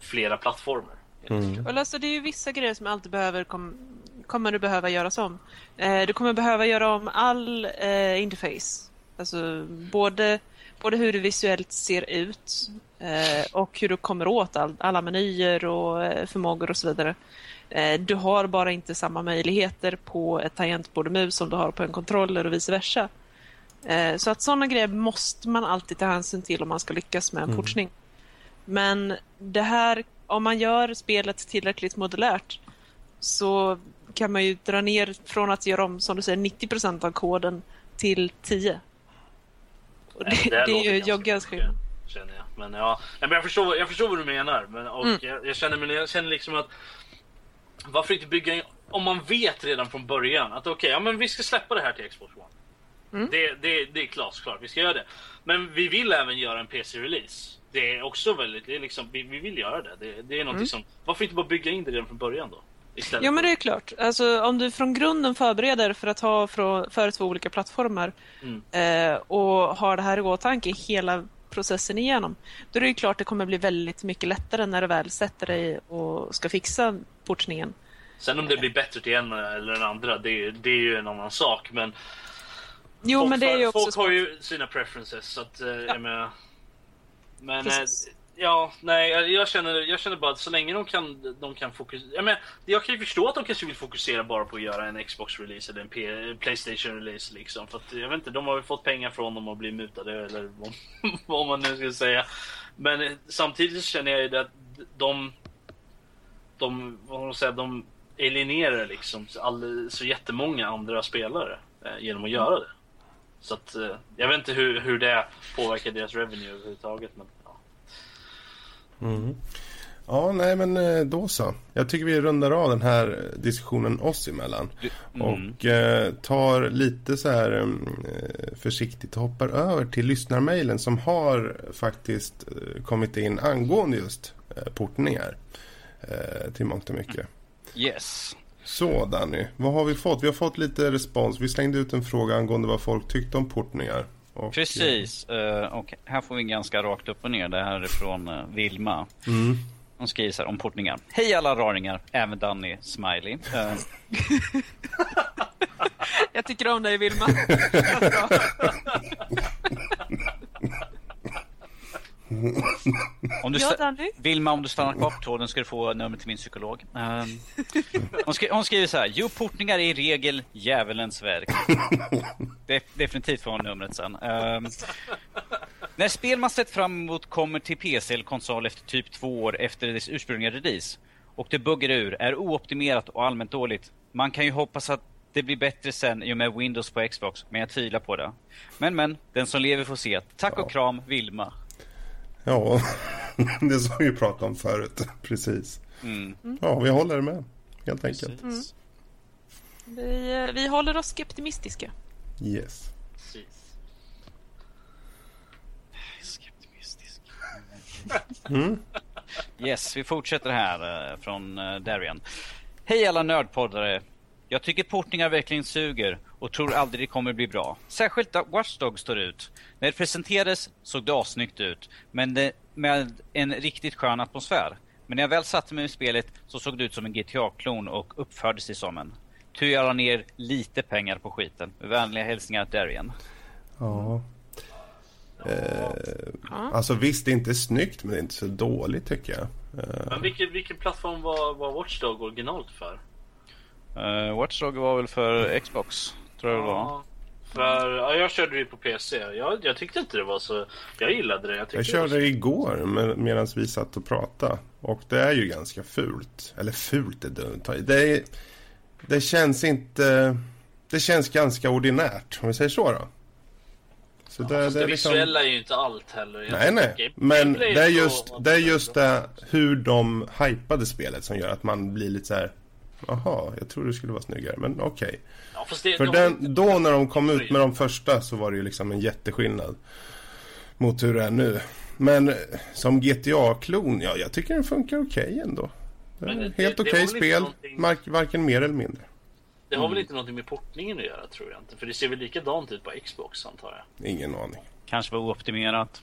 flera plattformar. Mm. alltså, det är ju vissa grejer som alltid behöver kom, kommer du behöva göras om. Eh, du kommer behöva göra om all eh, interface. Alltså både, både hur det visuellt ser ut eh, och hur du kommer åt all, alla menyer och eh, förmågor och så vidare. Eh, du har bara inte samma möjligheter på ett tangentbord och mus som du har på en kontroller och vice versa. Eh, så att sådana grejer måste man alltid ta hänsyn till om man ska lyckas med en mm. portning. Men det här, om man gör spelet tillräckligt modulärt så kan man ju dra ner från att göra om, som du säger, 90% av koden till 10. Och det, det, det är ju joggans skillnad. Känner jag. Men ja, men jag, förstår, jag förstår vad du menar. Men, och mm. jag, jag, känner, men jag känner liksom att varför inte bygga in, om man vet redan från början att okej, okay, ja men vi ska släppa det här till Xbox One. Mm. Det, det, det är glasklart, vi ska göra det. Men vi vill även göra en PC-release. Det är också väldigt, det är liksom, vi, vi vill göra det. Det, det är mm. som, varför inte bara bygga in det redan från början då? Istället ja men det är klart. Alltså, om du från grunden förbereder för att ha för, för två olika plattformar mm. eh, och har det här i åtanke hela processen igenom. Då är det ju klart det kommer bli väldigt mycket lättare när du väl sätter dig och ska fixa portningen. Sen om det blir bättre till en eller den andra, det, det är ju en annan sak. Men jo, folk, men det är ju också folk har ju sina preferences. Så att, eh, ja. jag menar, men eh, Ja, nej, jag känner, jag känner bara att så länge de kan, de kan fokusera... Jag, men, jag kan ju förstå att de kanske vill fokusera bara på att göra en Xbox-release eller en P Playstation-release liksom. För att, jag vet inte, de har väl fått pengar från dem och blivit mutade eller vad, vad man nu ska säga. Men eh, samtidigt känner jag ju att de... De, vad man säga, de eliminerar liksom all, så jättemånga andra spelare eh, genom att göra det. Så att, eh, jag vet inte hur, hur det påverkar deras revenue överhuvudtaget. Men. Mm. Ja, nej men eh, då så. Jag tycker vi rundar av den här diskussionen oss emellan. Mm. Och eh, tar lite så här eh, försiktigt och hoppar över till lyssnarmailen som har faktiskt eh, kommit in angående just eh, portningar. Till mångt och mycket. Yes. Så Danny, vad har vi fått? Vi har fått lite respons. Vi slängde ut en fråga angående vad folk tyckte om portningar. Och, Precis. eh, och här får vi ganska rakt upp och ner. Det här är från eh, Vilma. Mm. Hon skriver så här om portningar. Hej alla raringar, även Danny Smiley. Eh, Jag tycker om dig Vilma. Om du Ja? Vilma, om du stannar kvar på tråden ska du få nummer till min psykolog. Eh, hon, skri- hon skriver så här. Jo, portningar är i regel djävulens verk. De- definitivt får hon numret sen. Eh, när spel man sett fram emot kommer till PC eller konsol efter typ två år efter dess ursprungliga release och det buggar ur, är ooptimerat och allmänt dåligt. Man kan ju hoppas att det blir bättre sen i och med Windows på Xbox, men jag tvivlar på det. Men men, den som lever får se. Tack och kram, Vilma. Ja, det som vi pratade om förut. Precis. Mm. Ja, vi håller med. Helt enkelt. Precis. Vi, eh, vi håller oss optimistiska. Yes. Precis. Skeptimistisk. Mm. Yes, vi fortsätter här eh, från eh, Darian. Hej alla nördpoddare! Jag tycker portningar verkligen suger och tror aldrig det kommer bli bra. Särskilt da- Watch Dogs står ut. När det presenterades såg det assnyggt ut, men det, med en riktigt skön atmosfär. Men när jag väl satte mig i spelet så såg det ut som en GTA-klon och uppförde sig som en. Tur jag la ner lite pengar på skiten. Med vänliga hälsningar Darian. Ja. Eh, Ja. alltså visst, det är inte snyggt men det är inte så dåligt tycker jag. Eh, Men vilken, vilken plattform var, var Watchdog originalt för? Uh, Watch Dogs var väl för Xbox, tror jag det var. Ja, för ja, jag körde det ju på PC. Jag, jag tyckte inte det var så... Jag gillade det. Jag, jag det körde var det igår med, medan vi satt och pratade. Och det är ju ganska fult. Eller fult är dumt. Det, är, det känns inte... Det känns ganska ordinärt, om vi säger så då. Så så... det, det det är liksom... visuella är ju inte allt heller. Jag Nej, nej. Men det är just det, är just det hur de hypade spelet som gör att man blir lite så här. Jaha, jag tror det skulle vara snyggare, men okej. Ja, fast det, För de den, inte- då när de kom ut med de första så var det ju liksom en jätteskillnad. Mot hur det är nu. Men eh, som GTA-klon, ja jag tycker den funkar okej ändå. Det är Men det- helt okej inte spel, någonting- mark, varken mer eller mindre. Det har Mm. väl inte någonting med portningen att göra tror jag inte. För det ser väl likadant ut på Xbox antar jag. Ingen aning. Kanske var ooptimerat.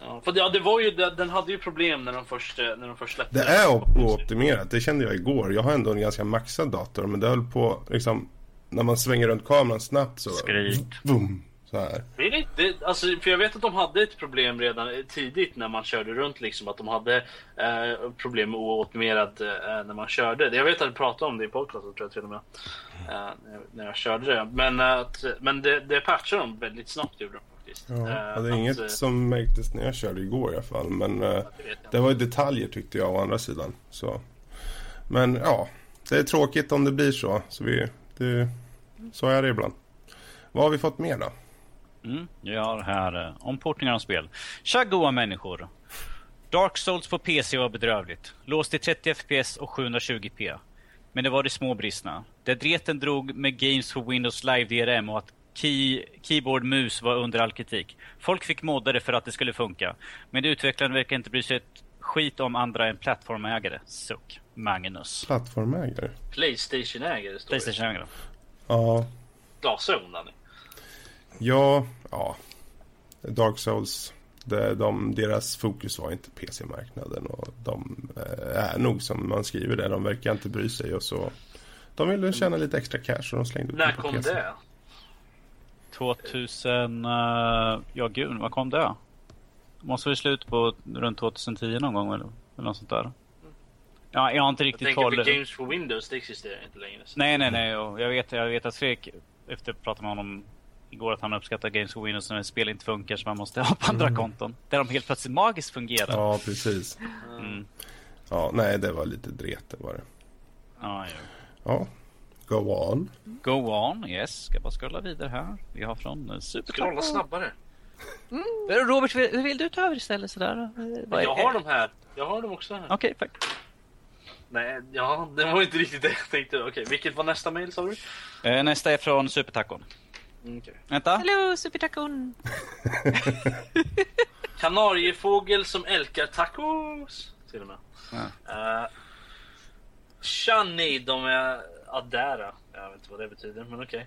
Ja, för det, ja, det var ju, den hade ju problem när de först, eh, när de först släppte Det är op- ooptimerat, det kände jag igår. Jag har ändå en ganska maxad dator, men det höll på liksom... När man svänger runt kameran snabbt så... Skrik. Boom, så här. Det är inte, alltså, för jag vet att de hade ett problem redan eh, tidigt när man körde runt liksom. Att de hade eh, problem med ooptimerad eh, när man körde. Jag vet att du pratade om det i podcasten tror jag till och med. Eh, när jag- körde det. Men, att, men det, det patchade de väldigt snabbt gjorde de faktiskt. Ja, Eh, det är att, inget eh, som märktes när jag körde igår i alla fall. Men eh, det det var ju detaljer tyckte jag å andra sidan. Så. Men ja, det är tråkigt om det blir så. Så, vi, det, så är det ibland. Vad har vi fått mer då? Mm, jag har här om portningar av spel. Tja goa människor! Dark Souls på PC var bedrövligt. Låst till 30 FPS och 720p. Men det var de små bristerna. Där dreten drog med games för Windows Live DRM och att key, keyboard mus var under all kritik. Folk fick modda det för att det skulle funka. Men utvecklaren verkar inte bry sig ett skit om andra än plattformägare. Suck. Magnus. Plattformägare? Playstation-ägare står det. Playstation-ägare. Ja, Glasögon Danny. ja, ja. Dark Souls. Det, de, deras fokus var inte PC-marknaden och de eh, är nog som man skriver där. De verkar inte bry sig och så. De ville tjäna lite extra cash och de slängde ut När det kom PC. det? 2000... Uh, ja gud, vad kom det? måste vara slut på runt 2010 någon gång eller, eller något sånt där. Ja, jag har inte Jag riktigt tänker koll. på Games for Windows, det existerar inte längre. så- Nej, nej, nej. Och jag, vet, jag vet att Fredrik, efter att prata med honom igår, att han uppskattar Games for Windows när ett spel inte funkar så man måste ha på andra konton. Där de helt plötsligt magiskt fungerar. Ja, precis. Mm. Ja, nej, det var lite dret det var det. Ja, ja. Ja, go on. Go on, yes. Ska bara scrolla vidare här. Vi har från eh, Super Scrolla snabbare. Eh, Robert, vill, vill du ta över istället sådär? Vad Jag har dem här. Jag har dem också här. Okej, tack. Nej, ja, det var inte riktigt det jag tänkte. Okej, vilket var nästa mail sa du? Eh, Nästa är från Supertacon. Mm, okej. Vänta. Hallå, Supertacon! Kanariefågel som älskar tacos. Till och med. Ja. Uh, Shani, de är adära. Jag vet inte vad det betyder, men okej.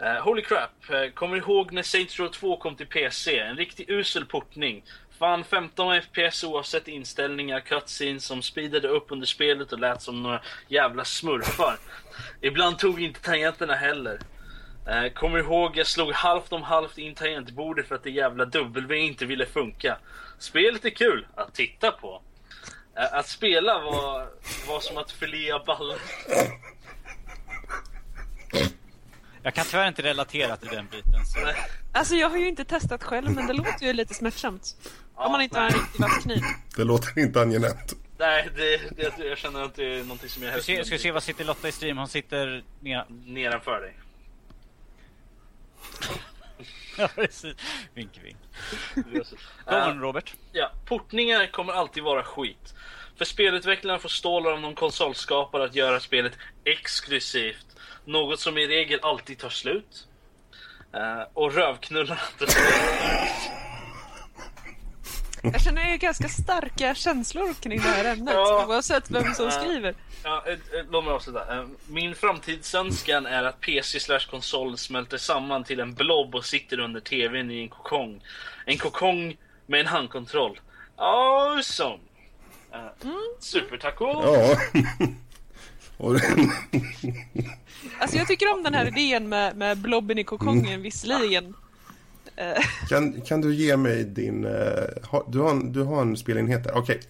Eh, holy crap. Eh, kommer ihåg när Saints Row 2 kom till PC? En riktig usel portning. Fan 15 FPS oavsett inställningar, cutscenes som speedade upp under spelet och lät som några jävla smurfar. Ibland tog inte tangenterna heller. Eh, kommer ihåg jag slog halvt om halvt in tangentbordet för att det jävla W inte ville funka. Spelet är kul att titta på. Att spela var, var som att förlea ballen. Jag kan tyvärr inte relatera till den biten. Så. Alltså jag har ju inte testat själv men det låter ju lite smärtsamt. Om man inte har en riktig vass kniv. Det låter inte angenämt. Nej, det, det, jag känner att det är någonting som jag se, ska vi se vad sitter Lotta i stream? Hon sitter ner... nedanför dig. Ja, precis. Vink, vink. Eh, on, Robert. Ja, portningar kommer alltid vara skit. För spelutvecklarna får stålar av någon konsolskapare att göra spelet exklusivt. Något som i regel alltid tar slut. Eh, och rövknullar Jag känner ju ganska starka känslor kring det här ämnet Ja. oavsett vem som Ja. skriver. Ja, eh, eh, låt mig avsluta. Eh, Min framtidsönskan är att PC slash konsol smälter samman till en blob och sitter under TVn i en kokong. En kokong med en handkontroll. Awesome! Uh, Supertaco! Ja. Alltså jag tycker om den här idén med, med blobben i kokongen Mm. visserligen. Eh, kan, kan du ge mig din... eh, ha, du, har en, du har en spelenhet där? Okej.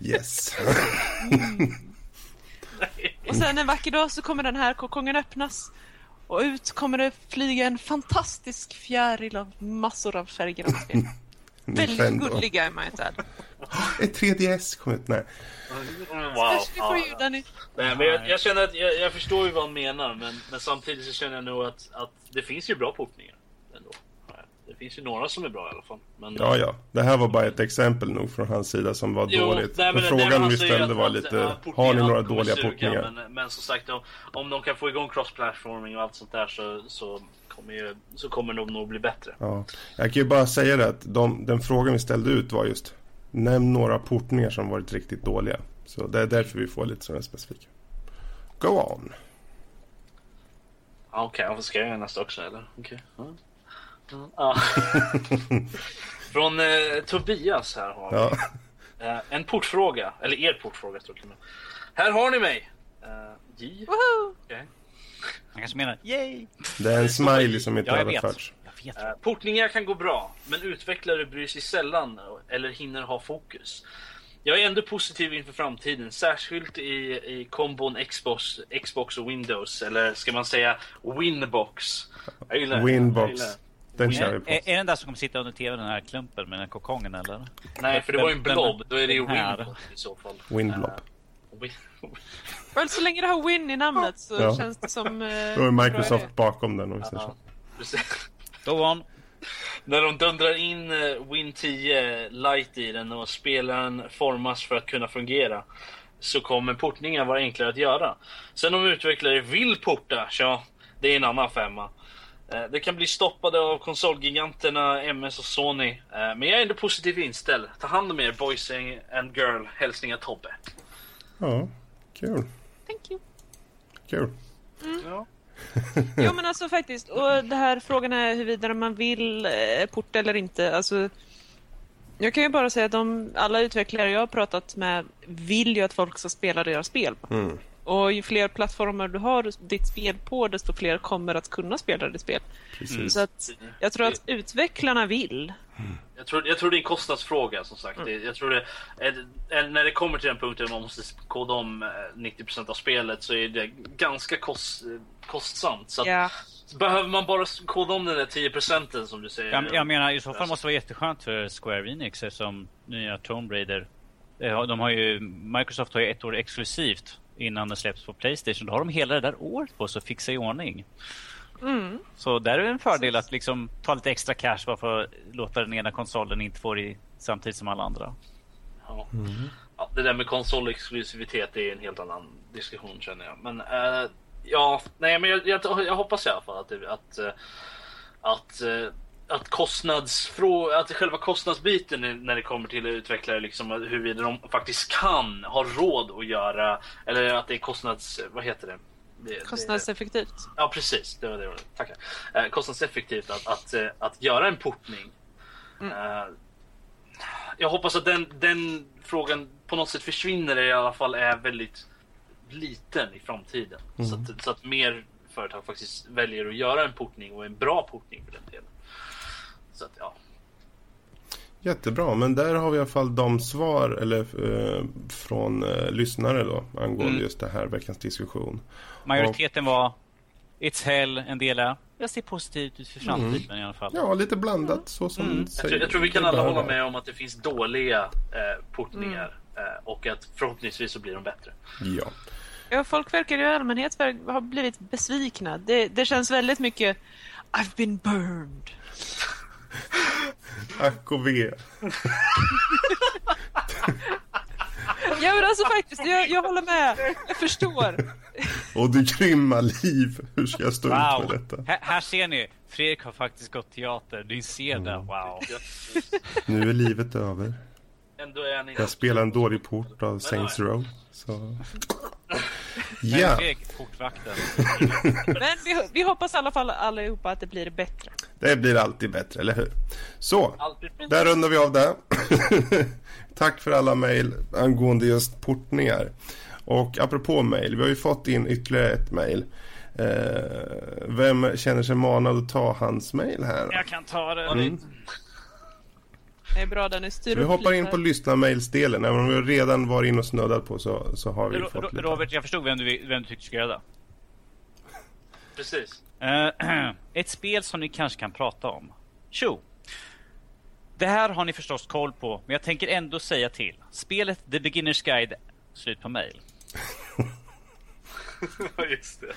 Yes. Och sen en vacker dag så kommer den här kokongen öppnas. Och ut kommer det flyga en fantastisk fjäril av massor av färggranater. Väldigt gulliga är man ju. Ett 3DS kom ut. Nej. Mm, Wow. Ja. Nej, men jag, jag känner att jag, jag förstår ju vad han menar, men, men samtidigt så känner jag nog att, att det finns ju bra portningar. Ändå. Det finns ju några som är bra i alla fall. Men, Ja, ja. Det här var bara ett exempel nog från hans sida som var Jo, dåligt. nej, men men- frågan nej, men vi ställde var lite... ja, portningar Har ni några dåliga suga, portningar? Men, men som sagt, om, om de kan få igång cross-platforming och allt sånt där så, så, kommer, ju, så kommer de nog bli bättre. Ja. Jag kan ju bara säga det att de, den frågan vi ställde ut var just Nämn några portningar som varit riktigt dåliga. Så det är därför vi får lite sådana specifika. Go on. Ja, Okej, okay, ska jag göra nästa också eller? Okej. Ja. Ja. Från eh, Tobias här har vi. Ja. Eh, en portfråga, eller er portfråga tror jag. Här har ni mig! Uh, J. Woho! Han kanske menar yay! Det är en smiley som inte Ja, har överförts. Eh, portningar kan gå bra, men utvecklare bryr sig sällan eller hinner ha fokus. Jag är ändå positiv inför framtiden, särskilt i, i kombon Xbox, Xbox och Windows, eller ska man säga Winbox? Jag gillar det. Jag Winbox. gillar. Den kör Är, vi på. är, är den där som kommer sitta under tv, den här klumpen med den här kokongen eller? Nej, för det var ju en blob, då är det ju. Winbox i så fall. Windblob. Eh, Win- Well, så länge det har Win i namnet så Ja. känns det som... Eh, Då är Microsoft bakom den om vi säger så. Go on. När de dundrar in eh, Win 10 Lite i den och spelaren formas för att kunna fungera så kommer portningar vara enklare att göra. Sen om utvecklare vill porta, ja, det är en annan femma. Eh, Det kan bli stoppade av konsolgiganterna MS och Sony. eh, Men jag är ändå positivt inställd. Ta hand om er boys and girl. Hälsningar Tobbe. Ja, kul. Thank you. Kul. Ja. Jo men alltså faktiskt, och det här frågan är huruvida man vill eh, porta eller inte. Alltså, jag kan ju bara säga att de, alla utvecklare jag har pratat med vill ju att folk ska spela deras spel. Mm. Och ju fler plattformar du har ditt spel på, desto fler kommer att kunna spela ditt spel. Precis. Så att jag tror att utvecklarna vill. Jag tror, jag tror det är en kostnadsfråga som sagt. Det, jag tror det, är, är, när det kommer till den punkten man måste koda om eh, 90% av spelet så är det ganska kost, kostsamt. Så att, Ja. Behöver man bara koda om den där 10% som du säger? Jag, jag menar i så fall måste det vara jätteskönt för Square Enix som nya Tomb Raider. Eh, De har ju, Microsoft har ju ett år exklusivt innan den släpps på Playstation. Då har de hela det där året på sig att fixa i ordning. Mm. Så där är det en fördel att liksom ta lite extra cash bara för att låta den ena konsolen inte få det samtidigt som alla andra. Ja. Ja, det där med konsolexklusivitet är en helt annan diskussion känner jag. Men eh, ja, nej, men jag, jag, jag hoppas i alla fall att det, att, eh, att, eh, att kostnadsfrå, att själva kostnadsbiten är- när det kommer till utvecklare, liksom huruvida de faktiskt kan ha råd att göra, eller att det är kostnads, vad heter det? Det det- Kostnadseffektivt. Ja precis, det var det ordet. Tackar. Eh, kostnadseffektivt att, att, eh, att göra en portning. Eh, jag hoppas att den, den frågan på något sätt försvinner eller i alla fall är väldigt liten i framtiden. Så, att, så att mer företag faktiskt väljer att göra en portning och en bra portning för den delen. Så att ja. Jättebra, men där har vi i alla fall de svar eller, eh, från eh, lyssnare då angående Mm. just det här veckans diskussion. Majoriteten var It's hell, en del är jag ser positivt ut för framtiden i alla fall. Ja, lite blandat så som Mm. mm. Jag, tror, jag tror vi kan alla hålla med om att det finns dåliga eh, portningar eh, och att förhoppningsvis så blir de bättre. Ja. Ja, folk verkar i allmänhet ha blivit besvikna. Det, det känns väldigt mycket I've been burned. Ack och ve. Ja men alltså faktiskt, jag, jag håller med. Jag förstår. Och du grymma liv. Hur ska jag stå ut med Wow! detta? Här, här ser ni, Fredrik har faktiskt gått teater. Ni ser det, wow. Nu är livet över. Ändå är ni... Jag spelar en dålig port av Saints Row. Så... Ja, Fredrik, portvakten. Men vi, vi hoppas i alla fall allihopa att det blir bättre. det blir alltid bättre, eller hur? Så, Alltid där rundar vi av det. Tack för alla mejl angående just portningar. Och apropå mejl, vi har ju fått in ytterligare ett mejl. Eh, vem känner sig manad att ta hans mejl här? Jag kan ta det. Mm. Det är bra Dennis, styr Vi hoppar in på lyssna-mailsdelen. Även om vi redan var in och snuddat på så, så har vi Ro- fått lite. Robert, jag förstod vem du, vem du tyckte skulle göra det. Precis. Eh, ett spel som ni kanske kan prata om. Tjo! Det här har ni förstås koll på, men jag tänker ändå säga till. Spelet The Beginner's Guide, slut på mail. Just det.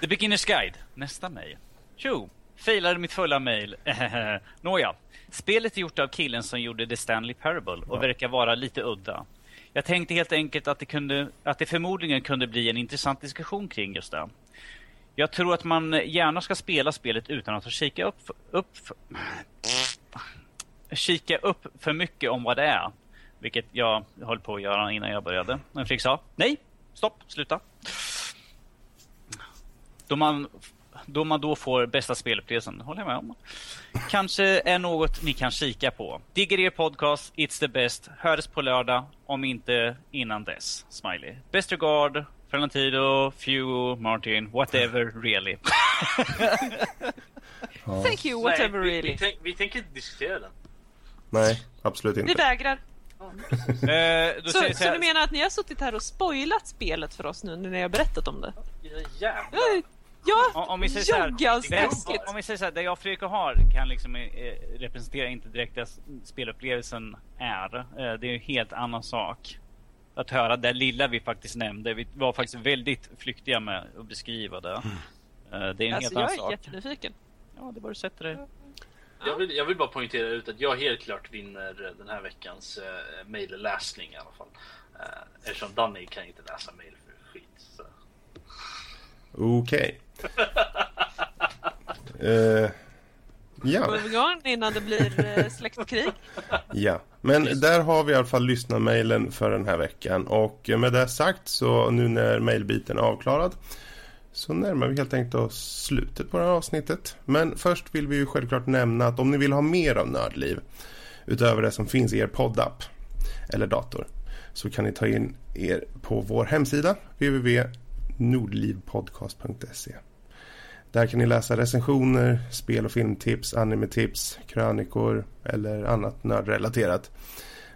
The Beginner's Guide, nästa mail. Tjo! Failade mitt fulla mail. Nåja. Spelet är gjort av killen som gjorde The Stanley Parable och verkar vara lite udda. Jag tänkte helt enkelt att det, kunde, att det förmodligen kunde bli en intressant diskussion kring just det. Jag tror att man gärna ska spela spelet utan att kika upp, upp kika upp för mycket om vad det är. Vilket jag höll på att göra innan jag började. Men Fredrik sa nej, stopp, sluta. Då man, då man då får bästa spelupplevelsen, håller jag med om. Kanske är något ni kan kika på. Digger er podcast, It's the best. Hörs på lördag, om inte innan dess. Smiley. Best regard, Ferlantido, Few, Martin, whatever really. Thank you, whatever Nej, vi, really. vi, tänk, vi tänker inte diskutera den. Nej, absolut Vi inte. vägrar. Eh, Så, så jag du menar att ni har suttit här och spoilat spelet för oss nu när ni har berättat om det? Jävlar. Ja, Om, vi säger så här, det, om, vi säger så här, det jag och Fredrik har kan liksom eh, representera inte direkt det spelupplevelsen är. Eh, det är en helt annan sak. Att höra det lilla vi faktiskt nämnde. Vi var faktiskt väldigt flyktiga med att beskriva det. Eh, det är en Alltså, helt annan jag är sak. jättenyfiken. Ja, det var du sätter det. Jag vill, jag vill bara poängtera ut att jag helt klart vinner den här veckans uh, mejlläsning i alla fall. Uh, eftersom Danny kan inte läsa mejl för skit. Okej. Eh, ja. Moving on innan det blir eh, släktkrig. Ja, men där har vi i alla fall lyssnarmailen för den här veckan. Och med det sagt så nu när mailbiten är avklarad så närmar vi helt enkelt oss slutet på det här avsnittet. Men först vill vi ju självklart nämna att om ni vill ha mer av Nördliv utöver det som finns i er poddapp eller dator så kan ni ta in er på vår hemsida www.nordlivpodcast.se. Där kan ni läsa recensioner, spel och filmtips, animetips, krönikor eller annat nördrelaterat.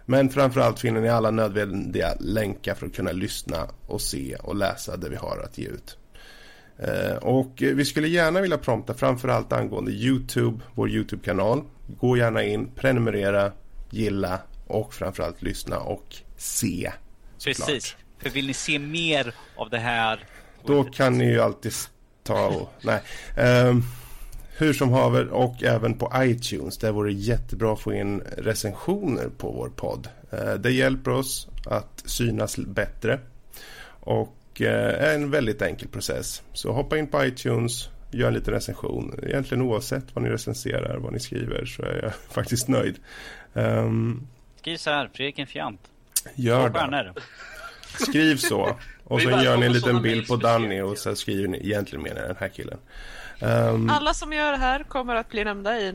Men framförallt finner ni alla nödvändiga länkar för att kunna lyssna och se och läsa det vi har att ge ut. Eh, och vi skulle gärna vilja prompta framförallt angående Youtube, vår Youtube-kanal. Gå gärna in, prenumerera, gilla och framförallt lyssna och se. Såklart. Precis. För vill ni se mer av det här? Då kan ni ju alltid ta och... Nej. Um, hur som haver och även på iTunes. Där vore det jättebra att få in recensioner på vår podd. Uh, det hjälper oss att synas bättre. Och är en väldigt enkel process. Så hoppa in på iTunes, gör en liten recension. Egentligen oavsett vad ni recenserar, vad ni skriver så är jag faktiskt nöjd. Um, Skriv så här, Fredrik en fjant. Gör det. Skriv så. Och så gör ni en liten bild på Danny och så skriver ni egentligen menar den här killen. Um... Alla som gör det här kommer att bli nämnda i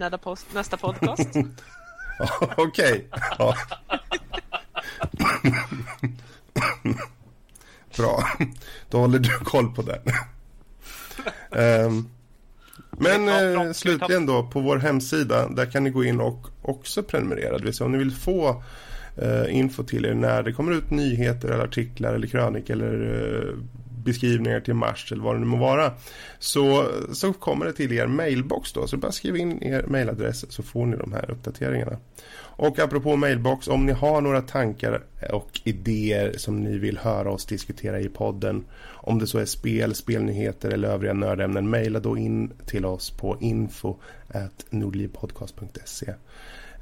nästa podcast. Okej. Bra. Då håller du koll på den. Um, men eh, slutligen då på vår hemsida där kan ni gå in och också prenumerera. Det vill säga om ni vill få eh, info till er när det kommer ut nyheter eller artiklar eller krönik eller eh, beskrivningar till mars eller vad det nu må vara. Så, så kommer det till er mailbox då. Så bara skriv in er mailadress så får ni de här uppdateringarna. Och apropå mailbox, om ni har några tankar och idéer som ni vill höra oss diskutera i podden. Om det så är spel, spelnyheter eller övriga nördämnen, mejla då in till oss på info nordlivpodcast.se.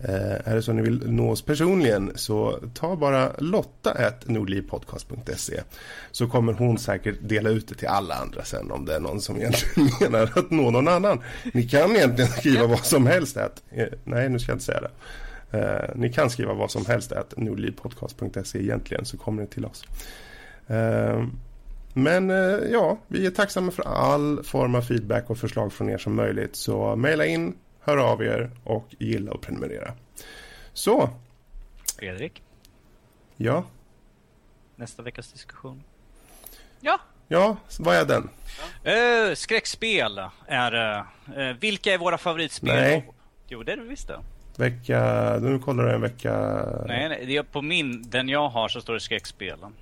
Eh, är det så att ni vill nå oss personligen så ta bara Lotta nordlivpodcast.se så kommer hon säkert dela ut det till alla andra sen om det är någon som egentligen menar att nå någon annan. Ni kan egentligen skriva vad som helst. Att, eh, nej, nu ska jag inte säga det. Eh, ni kan skriva vad som helst att nordlivpodcast.se egentligen så kommer det till oss. Eh, men eh, ja, vi är tacksamma för all form av feedback och förslag från er som möjligt. Så mejla in hör av er och gilla och prenumerera. Så. Fredrik. Ja. Nästa veckas diskussion. Ja. Ja, vad är den? Uh, skräckspel är uh, Vilka är våra favoritspel? Nej. Jo, det är det visst det. Vecka... Nu kollar du en vecka... Nej, nej det är på min, den jag har så står det skräckspelen.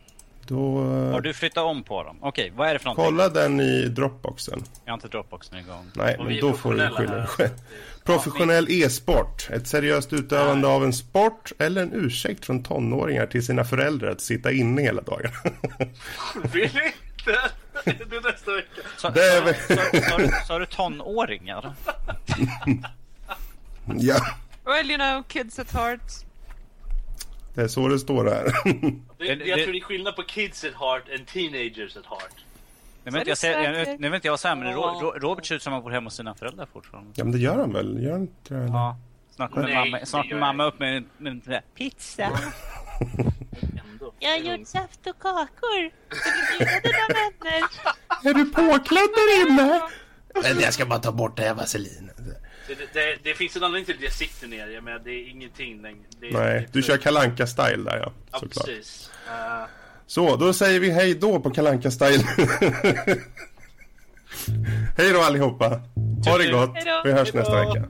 Då... Har du flyttat om på dem? Okej, vad är det för någonting? Kolla den i Dropboxen. Jag har inte Dropboxen igång. Nej, men då får du skylla dig själv. Professionell e-sport. Ett seriöst utövande av en sport eller en ursäkt från tonåringar till sina föräldrar att sitta inne hela dagen. Vill inte! Det är nästa vecka. Så, det är... så, så, så, du tonåringar? ja. Well, you know, kids at heart. Det är så det står här. det, jag tror det är skillnad på kids at heart and teenagers at heart. Nu vet, jag, jag, jag, nu jag vad säga, men Robert ser ut som han bor hemma hos sina föräldrar fortfarande. Ja, men det gör han väl? Gör han inte det? Ja. Snart kommer mamma, snart mamma upp med, med, med pizza. jag har gjort saft och kakor. Ska du bjuda dina vänner? Är du påklädd där inne? Jag ska bara ta bort det här vaselinet. Det, det, finns en anledning till att jag sitter ner. Jag menar, det är ingenting längre. Det, Nej, du kör kalanka style där ja. Ja, såklart. precis. Uh... Så, då säger vi hej då på kalanka style Hej då allihopa. Ha det gott. Hejdå. Vi hörs Hejdå. nästa vecka.